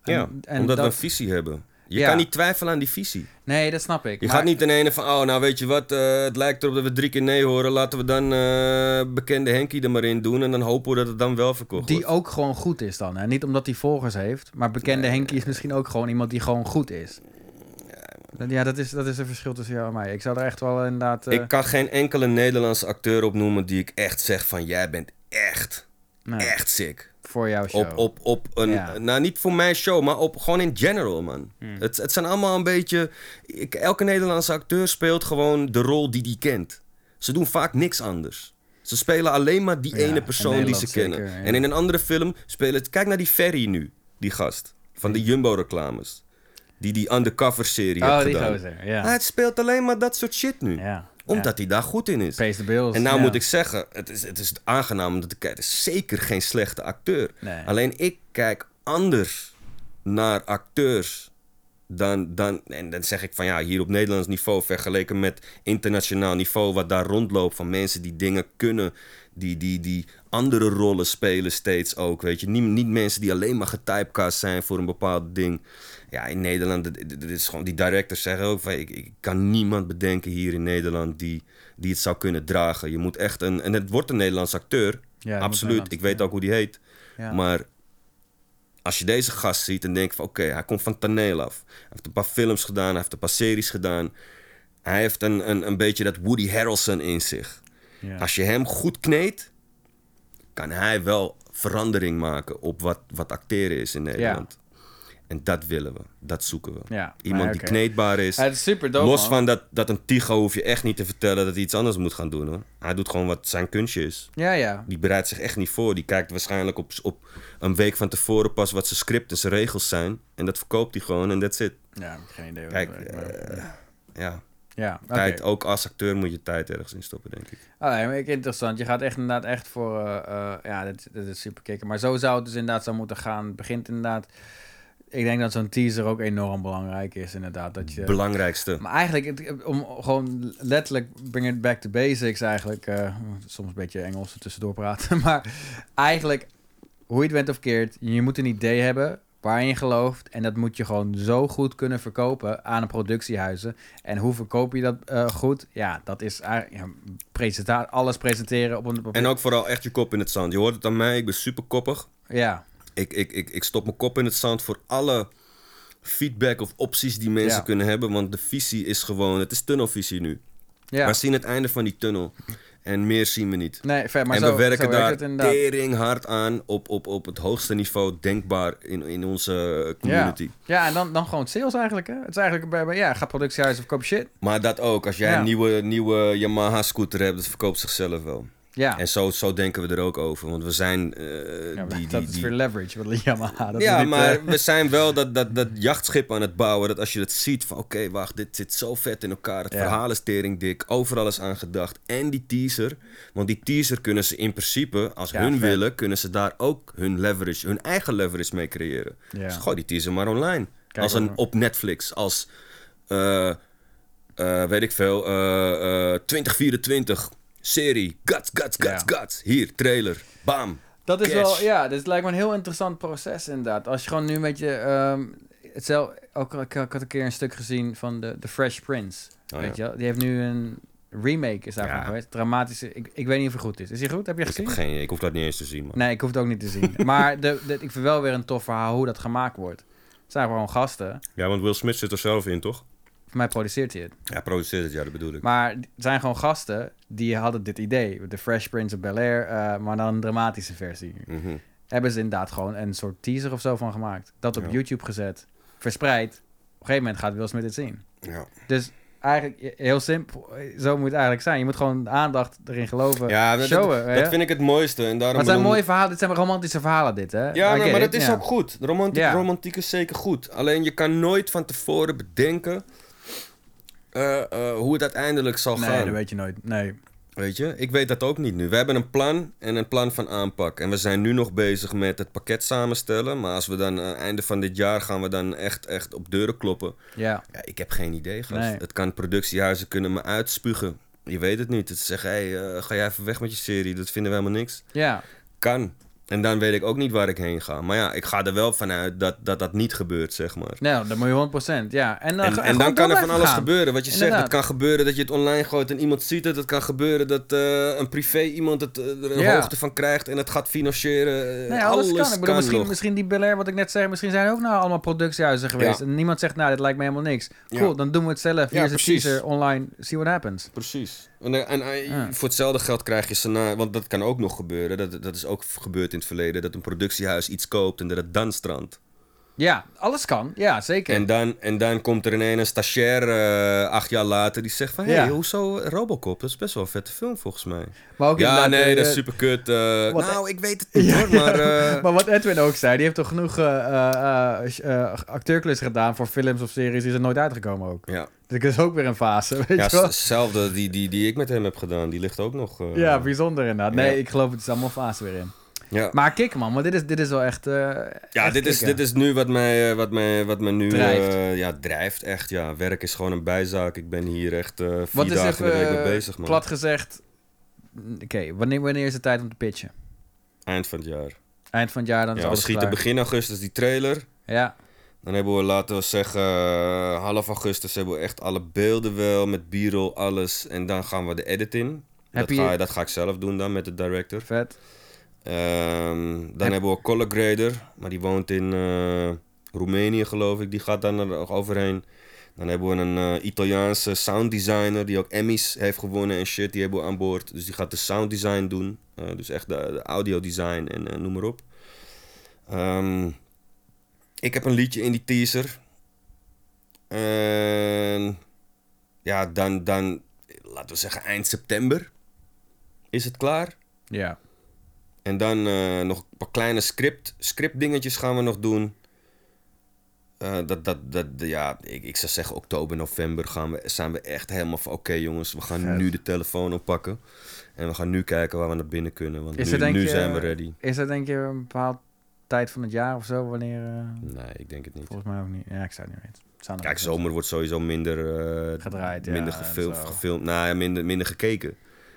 En- Ja, en omdat we dat- een visie hebben. Je Ja. kan niet twijfelen aan die visie. Nee, dat snap ik. Je maar- gaat niet in ene van, oh, nou weet je wat, eh, het lijkt erop dat we drie keer nee horen. Laten we dan eh, bekende Henkie er maar in doen. En dan hopen we dat het dan wel verkocht Die wordt. ook gewoon goed is dan. Hè? Niet omdat hij volgers heeft. Maar bekende Henkie is misschien ook gewoon iemand die gewoon goed is. Ja, dat is, dat is een verschil tussen jou en mij. Ik zou er echt wel inderdaad... eh, Ik kan geen enkele Nederlandse acteur opnoemen die ik echt zeg van, jij bent echt, nee, echt sick. voor jouw show. Op, op, op een, Ja. nou niet voor mijn show, maar op, gewoon in general, man. Hmm. Het, het zijn allemaal een beetje, ik, elke Nederlandse acteur speelt gewoon de rol die die kent. Ze doen vaak niks anders. Ze spelen alleen maar die Ja, ene persoon die ze kennen. zeker, ja. En in een andere film spelen... Kijk naar die Ferry nu, die gast. Van de Jumbo-reclames. Die die undercover-serie oh, heeft gedaan. gozer. Ja. Hij speelt alleen maar dat soort shit nu. Omdat hij daar goed in is. Pays the bills. En nou moet ik zeggen, het is, het is aangenaam om te kijken. Het is zeker geen slechte acteur. Nee. Alleen ik kijk anders naar acteurs dan, dan... En dan zeg ik van ja, hier op Nederlands niveau... vergeleken met internationaal niveau... wat daar rondloopt van mensen die dingen kunnen... die, die, die andere rollen spelen steeds ook, weet je. Niet, niet mensen die alleen maar getypecast zijn voor een bepaald ding. Ja, in Nederland, dit, dit- dit is gewoon... Die directors zeggen ook van... Ik, ik kan niemand bedenken hier in Nederland... die, die het zou kunnen dragen. Je moet echt een... En het wordt een Nederlands acteur. Ja, dat Absoluut. Ik weet ook hoe die heet. Ja. Maar als je deze gast ziet en denkt van oké, hij komt van toneel af. Hij heeft een paar films gedaan, hij heeft een paar series gedaan. Hij heeft een, een, een beetje dat Woody Harrelson in zich. Ja. Als je hem goed kneedt, kan hij wel verandering maken op wat, wat acteren is in Nederland. En dat willen we, dat zoeken we. Ja, Iemand die kneedbaar is. Ja, het is super dope, Los man. van dat, dat een Tigo hoef je echt niet te vertellen dat hij iets anders moet gaan doen. Hoor. Hij doet gewoon wat zijn kunstje is. Ja, ja. Die bereidt zich echt niet voor. Die kijkt waarschijnlijk op, op een week van tevoren pas wat zijn script en zijn regels zijn. En dat verkoopt hij gewoon en that's it. Ja, geen idee. Kijk, eh, ja, ja, tijd, ook als acteur moet je tijd ergens in stoppen, denk ik. Ah, nee, maar ik- interessant. Je gaat echt inderdaad echt voor... eh, eh, ja, dit, dit is super kicken. Maar zo zou het dus inderdaad zo moeten gaan. Het begint inderdaad... Ik denk dat zo'n teaser ook enorm belangrijk is, inderdaad. Dat je, Belangrijkste. maar eigenlijk, het- om gewoon letterlijk bring it back to basics eigenlijk. eh, soms een beetje Engels tussendoor praten. [LAUGHS] Maar eigenlijk hoe je het went of keert, je moet een idee hebben waarin je gelooft. En dat moet je gewoon zo goed kunnen verkopen aan een productiehuizen. En hoe verkoop je dat eh, goed? Ja, dat is ja, alles presenteren op een... Op En ook vooral echt je kop in het zand. Je hoort het aan mij, ik ben super koppig. Ja, Ik, ik, ik, ik stop mijn kop in het zand voor alle feedback of opties die mensen Ja. kunnen hebben. Want de visie is gewoon, het is tunnelvisie nu. ja. We zien het einde van die tunnel. En meer zien we niet. Nee, ver, maar en zo, we werken daar tering hard aan op, op, op het hoogste niveau denkbaar in, in onze community. Ja, en dan, dan gewoon sales eigenlijk. Hè? Het is eigenlijk bij, bij ja, ga productiehuis of koop shit. Maar dat ook, als jij Ja. een nieuwe, nieuwe Yamaha scooter hebt, dat verkoopt zichzelf wel. Ja, En zo, zo denken we er ook over. Want we zijn eh, ja die, dat die, is weer leverage. Wat Yamaha. Dat ja, maar eh, we zijn wel [LAUGHS] dat, dat, dat jachtschip aan het bouwen. Dat als je het ziet van oké, wacht, dit zit zo vet in elkaar. Het Ja. verhaal is tering dik. Overal is aan gedacht. En die teaser. Want die teaser kunnen ze in principe, als Ja, hun vet. willen, kunnen ze daar ook hun leverage, hun eigen leverage mee creëren. Dus gooi die teaser maar online. Kijk, als een, op Netflix. Als, eh, weet ik veel, eh, eh, 2024 serie. Guts, guts, guts, Ja. guts. Hier, trailer. Bam. Dat is Cash. wel, ja, dit lijkt me een heel interessant proces inderdaad. Als je gewoon nu een beetje, ehm hetzelfde, ook, ik, ik had een keer een stuk gezien van de, de Fresh Prince, Oh, weet ja. je? Die heeft nu een remake is daarvan Ja. geweest, dramatische, ik, ik weet niet of hij goed is. Is hij goed? Heb je Ik gezien? heb geen idee. Ik hoef dat niet eens te zien. Man. Nee, ik hoef het ook niet te zien. [LAUGHS] maar de, de, ik vind wel weer een tof verhaal hoe dat gemaakt wordt. Het zijn gewoon gasten. Ja, want Will Smith zit er zelf in, toch? Voor mij produceert hij het. Ja, produceert het, ja, dat bedoel ik. Maar het zijn gewoon gasten die hadden dit idee. De Fresh Prince of Bel-Air, eh, maar dan een dramatische versie. Mhm. hebben ze inderdaad gewoon een soort teaser of zo van gemaakt. Dat op Ja. YouTube gezet, verspreid. Op een gegeven moment gaat Will Smith het zien. Ja, Dus eigenlijk heel simpel, zo moet het eigenlijk zijn. Je moet gewoon aandacht erin geloven, ja dat, showen. dat, vind ik het mooiste. En daarom maar het zijn bedoel- mooie verhalen, dit zijn romantische verhalen dit, hè? Ja, maar, dat is ja. ook goed. Romantiek, Ja. romantiek is zeker goed. Alleen je kan nooit van tevoren bedenken eh, eh, hoe het uiteindelijk zal Nee, gaan. dat weet je nooit. Nee. Weet je, ik weet dat ook niet nu. We hebben een plan en een plan van aanpak. En we zijn nu nog bezig met het pakket samenstellen. Maar als we dan aan het einde van dit jaar gaan we dan echt, echt op deuren kloppen. Ja, Ja, ik heb geen idee, gast. Nee. Het kan productiehuizen kunnen me uitspugen. Je weet het niet. Het zeggen, hé, hey, ga jij even weg met je serie. Dat vinden we helemaal niks. ja. Kan. En dan weet ik ook niet waar ik heen ga. Maar ja, ik ga er wel vanuit dat dat, dat niet gebeurt, zeg maar. Nou, dan moet je 100%, ja. En, dan En, ga- en gewoon dan kan er van alles gaan. gebeuren. Wat je zegt, het kan gebeuren dat je het online gooit en iemand ziet het. Het kan gebeuren dat eh, een privé iemand het, eh, er een Ja. hoogte van krijgt en het gaat financieren. Nee, alles, kan. Ik bedoel, misschien, nog. misschien die Bel Air, wat ik net zei, misschien zijn er ook nou allemaal productiehuizen geweest. Ja. En niemand zegt, nou, dit lijkt me helemaal niks. Cool, Ja. dan doen we het zelf. Hier Ja, is een precies. teaser online, see what happens. Precies. En, eh, en eh, Ja. voor hetzelfde geld krijg je scenario, want dat kan ook nog gebeuren. Dat, dat is ook gebeurd in het verleden. Dat een productiehuis iets koopt en dat het dan strandt. Ja, alles kan. Ja, zeker. En dan, en dan komt er ineens een stagiair eh, acht jaar later die zegt van... Hé, hey, Ja. hoezo Robocop? Dat is best wel een vette film volgens mij. maar ook Ja, nee, eh, dat is eh, super kut. eh, nou, ik weet het [LAUGHS] niet Ja, hoor, maar... eh, maar wat Edwin ook zei, die heeft toch genoeg eh eh, eh, eh, acteurklussen gedaan voor films of series, die zijn nooit uitgekomen ook. ja, Dus dat is ook weer een fase, weet ja je wel? hetzelfde die, die, die ik met hem heb gedaan. Die ligt ook nog... eh, Ja, bijzonder inderdaad. Nee, ik geloof het is allemaal fase weer in. Ja. Maar kijk man, maar dit is, dit is wel echt... eh, Ja, echt dit is, kicken. dit is nu wat mij, eh, wat mij, wat mij nu Drijft. eh, ja, drijft. Echt, ja. Werk is gewoon een bijzaak. Ik ben hier echt eh, vier Wat dagen in de week mee bezig, man. plat gezegd... Oké, wanneer, wanneer is het tijd om te pitchen? Eind van het jaar. Eind van het jaar, dan Ja, we schieten klaar. begin augustus die trailer. Ja, Dan hebben we, laten we zeggen, half augustus hebben we echt alle beelden wel, met b-roll, alles. En dan gaan we de edit in. Heb Dat, je- ga, dat ga ik zelf doen dan met de director. vet. Ehm, dan Heb- hebben we color grader, maar die woont in eh, Roemenië geloof ik. Die gaat dan er overheen. Dan hebben we een eh, Italiaanse sound designer die ook Emmys heeft gewonnen en shit. Die hebben we aan boord. Dus die gaat de sound design doen. Eh, dus echt de, de audio design en noem maar op. Ehm, ik heb een liedje in die teaser. En ja, dan, dan, laten we zeggen eind september is het klaar. Ja. En dan eh, nog een paar kleine script, script dingetjes gaan we nog doen. Eh, dat, dat, dat, ja, ik, ik zou zeggen oktober, november gaan we, zijn we echt helemaal van... Oké jongens, we gaan Vet. nu de telefoon oppakken. En we gaan nu kijken waar we naar binnen kunnen. Want Is nu, er denk nu je- zijn we ready. Is dat denk je een bepaald tijd van het jaar of zo? Wanneer... eh, Nee, ik denk het niet. volgens mij ook niet. Ja, ik zou het niet weten. Kijk, zomer wordt sowieso minder, Gedraaid, minder gefilmd. Nou ja, minder, minder gekeken.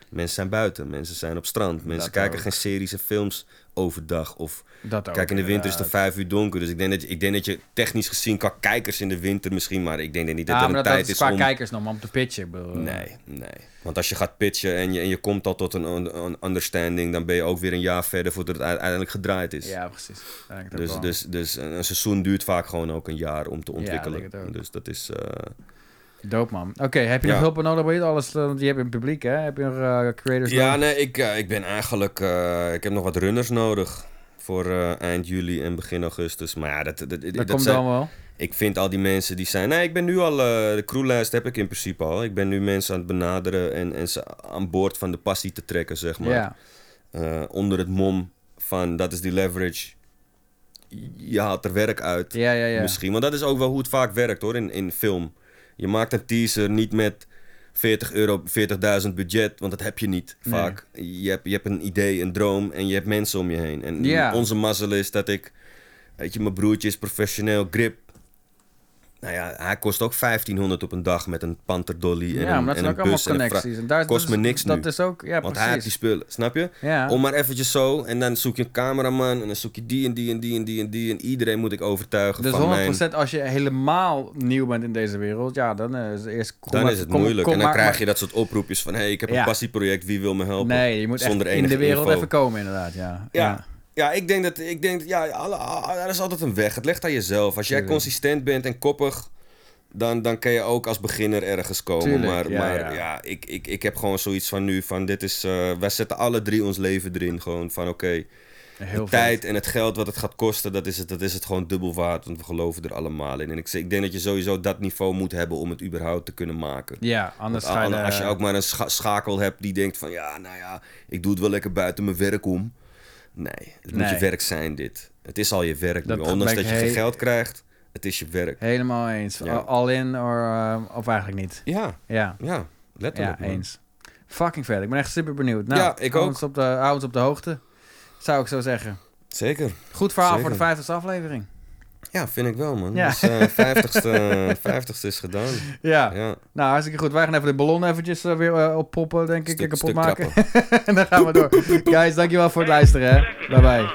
Mensen zijn buiten, mensen zijn op strand. Mensen Dat kijken ook. geen series en films overdag. Of Dat ook, kijk, in de winter is het vijf uur donker. Dus ik denk, dat je, ik denk dat je technisch gezien qua kijkers in de winter misschien... maar ik denk dat niet dat Ja, er een dat, tijd is is qua om... kijkers nog, maar om te pitchen. eh, Nee, nee. Want als je gaat pitchen en je, en je komt al tot een, een, understanding... dan ben je ook weer een jaar verder voordat het uiteindelijk gedraaid is. Ja, precies. Ja, Dus, wel. dus, dus een een seizoen duurt vaak gewoon ook een jaar om te Ja, ontwikkelen. ook. dus dat is... eh, Dope, man. Oké, heb je Ja. nog hulp nodig bij alles? eh, Want je hebt een publiek, hè? Heb je nog eh, creators Ja, nodig? nee, ik, eh, ik ben eigenlijk... ik heb nog wat runners nodig voor eind juli en begin augustus. Maar ja, dat, dat, dat, Dat, komt zijn- dan wel. Ik vind al die mensen die zijn... Nee, ik ben nu al... de crewlijst heb ik in principe al. Ik ben nu mensen aan het benaderen en, en ze aan boord van de passie te trekken, zeg maar. Ja. Onder het mom van dat is die leverage. Je haalt er werk uit. Ja, ja, ja. Misschien. Want dat is ook wel hoe het vaak werkt hoor in, in film. Je maakt een teaser niet met 40 euro, 40.000 budget, want dat heb je niet Nee. vaak. Je hebt, je hebt een idee, een droom en je hebt mensen om je heen. En onze mazzel is dat ik, weet je, mijn broertje is professioneel grip. Nou ja, hij kost ook 1500 op een dag met een Panther Dolly en Ja, een, maar dat en zijn een ook bus connecties. En daar, Kost dat me niks Dat nu. is ook, ja, Want hij heeft die spullen, snap je? Ja. Om maar eventjes zo, en dan zoek je een cameraman en dan zoek je die en die en die en die en die. En iedereen moet ik overtuigen Dus van 100% mijn... als je helemaal nieuw bent in deze wereld, ja, dan eh, is het eerst... Dan maar- is het kom- moeilijk. kom en dan maar- krijg je dat soort oproepjes van... hé, hey, ik heb Ja. een passieproject, wie wil me helpen? Nee, je moet echt Zonder in de wereld info. even komen, inderdaad, ja. Ja. Ja, ik denk dat... Ik denk, ja, er is altijd een weg. Het ligt aan jezelf. Als jij consistent bent en koppig... Dan, dan kan je ook als beginner ergens komen. Tuurlijk, maar ja, maar ja. ja, ik, ik, ik heb gewoon zoiets van nu... van dit is... eh, wij zetten alle drie ons leven erin. Gewoon van oké... De vet. tijd en het geld wat het gaat kosten, dat is het, dat is het gewoon dubbel waard. Want we geloven er allemaal in. En ik, ik denk dat je sowieso dat niveau moet hebben om het überhaupt te kunnen maken. Ja, anders Want ga je... als je ook maar een scha- schakel hebt die denkt van... Ja, nou ja, ik doe het wel lekker buiten mijn werk om. Nee, het moet je werk zijn dit. Het is al je werk Dat nu. Ondanks dat je geen geld krijgt, het is je werk. Helemaal eens. Ja. All in or, eh, of eigenlijk niet. Ja, Ja, ja, ja letterlijk. man. eens. Fucking vet. Ik ben echt super benieuwd. Nou, Ja, ik hou ook. Ons op de, hou ons op de hoogte, zou ik zo zeggen. Zeker. Goed verhaal Zeker. voor de 50ste aflevering. Ja, vind ik wel, man. Ja. Dus eh 50ste, 50ste [LAUGHS] is gedaan. Ja. Ja. Nou, hartstikke goed. Wij gaan even de ballon eventjes eh, weer eh, oppoppen, denk ik. Stuk- kapot stuk maken. [LAUGHS] en dan gaan we door. Guys, dankjewel voor het luisteren. Hè. Bye bye.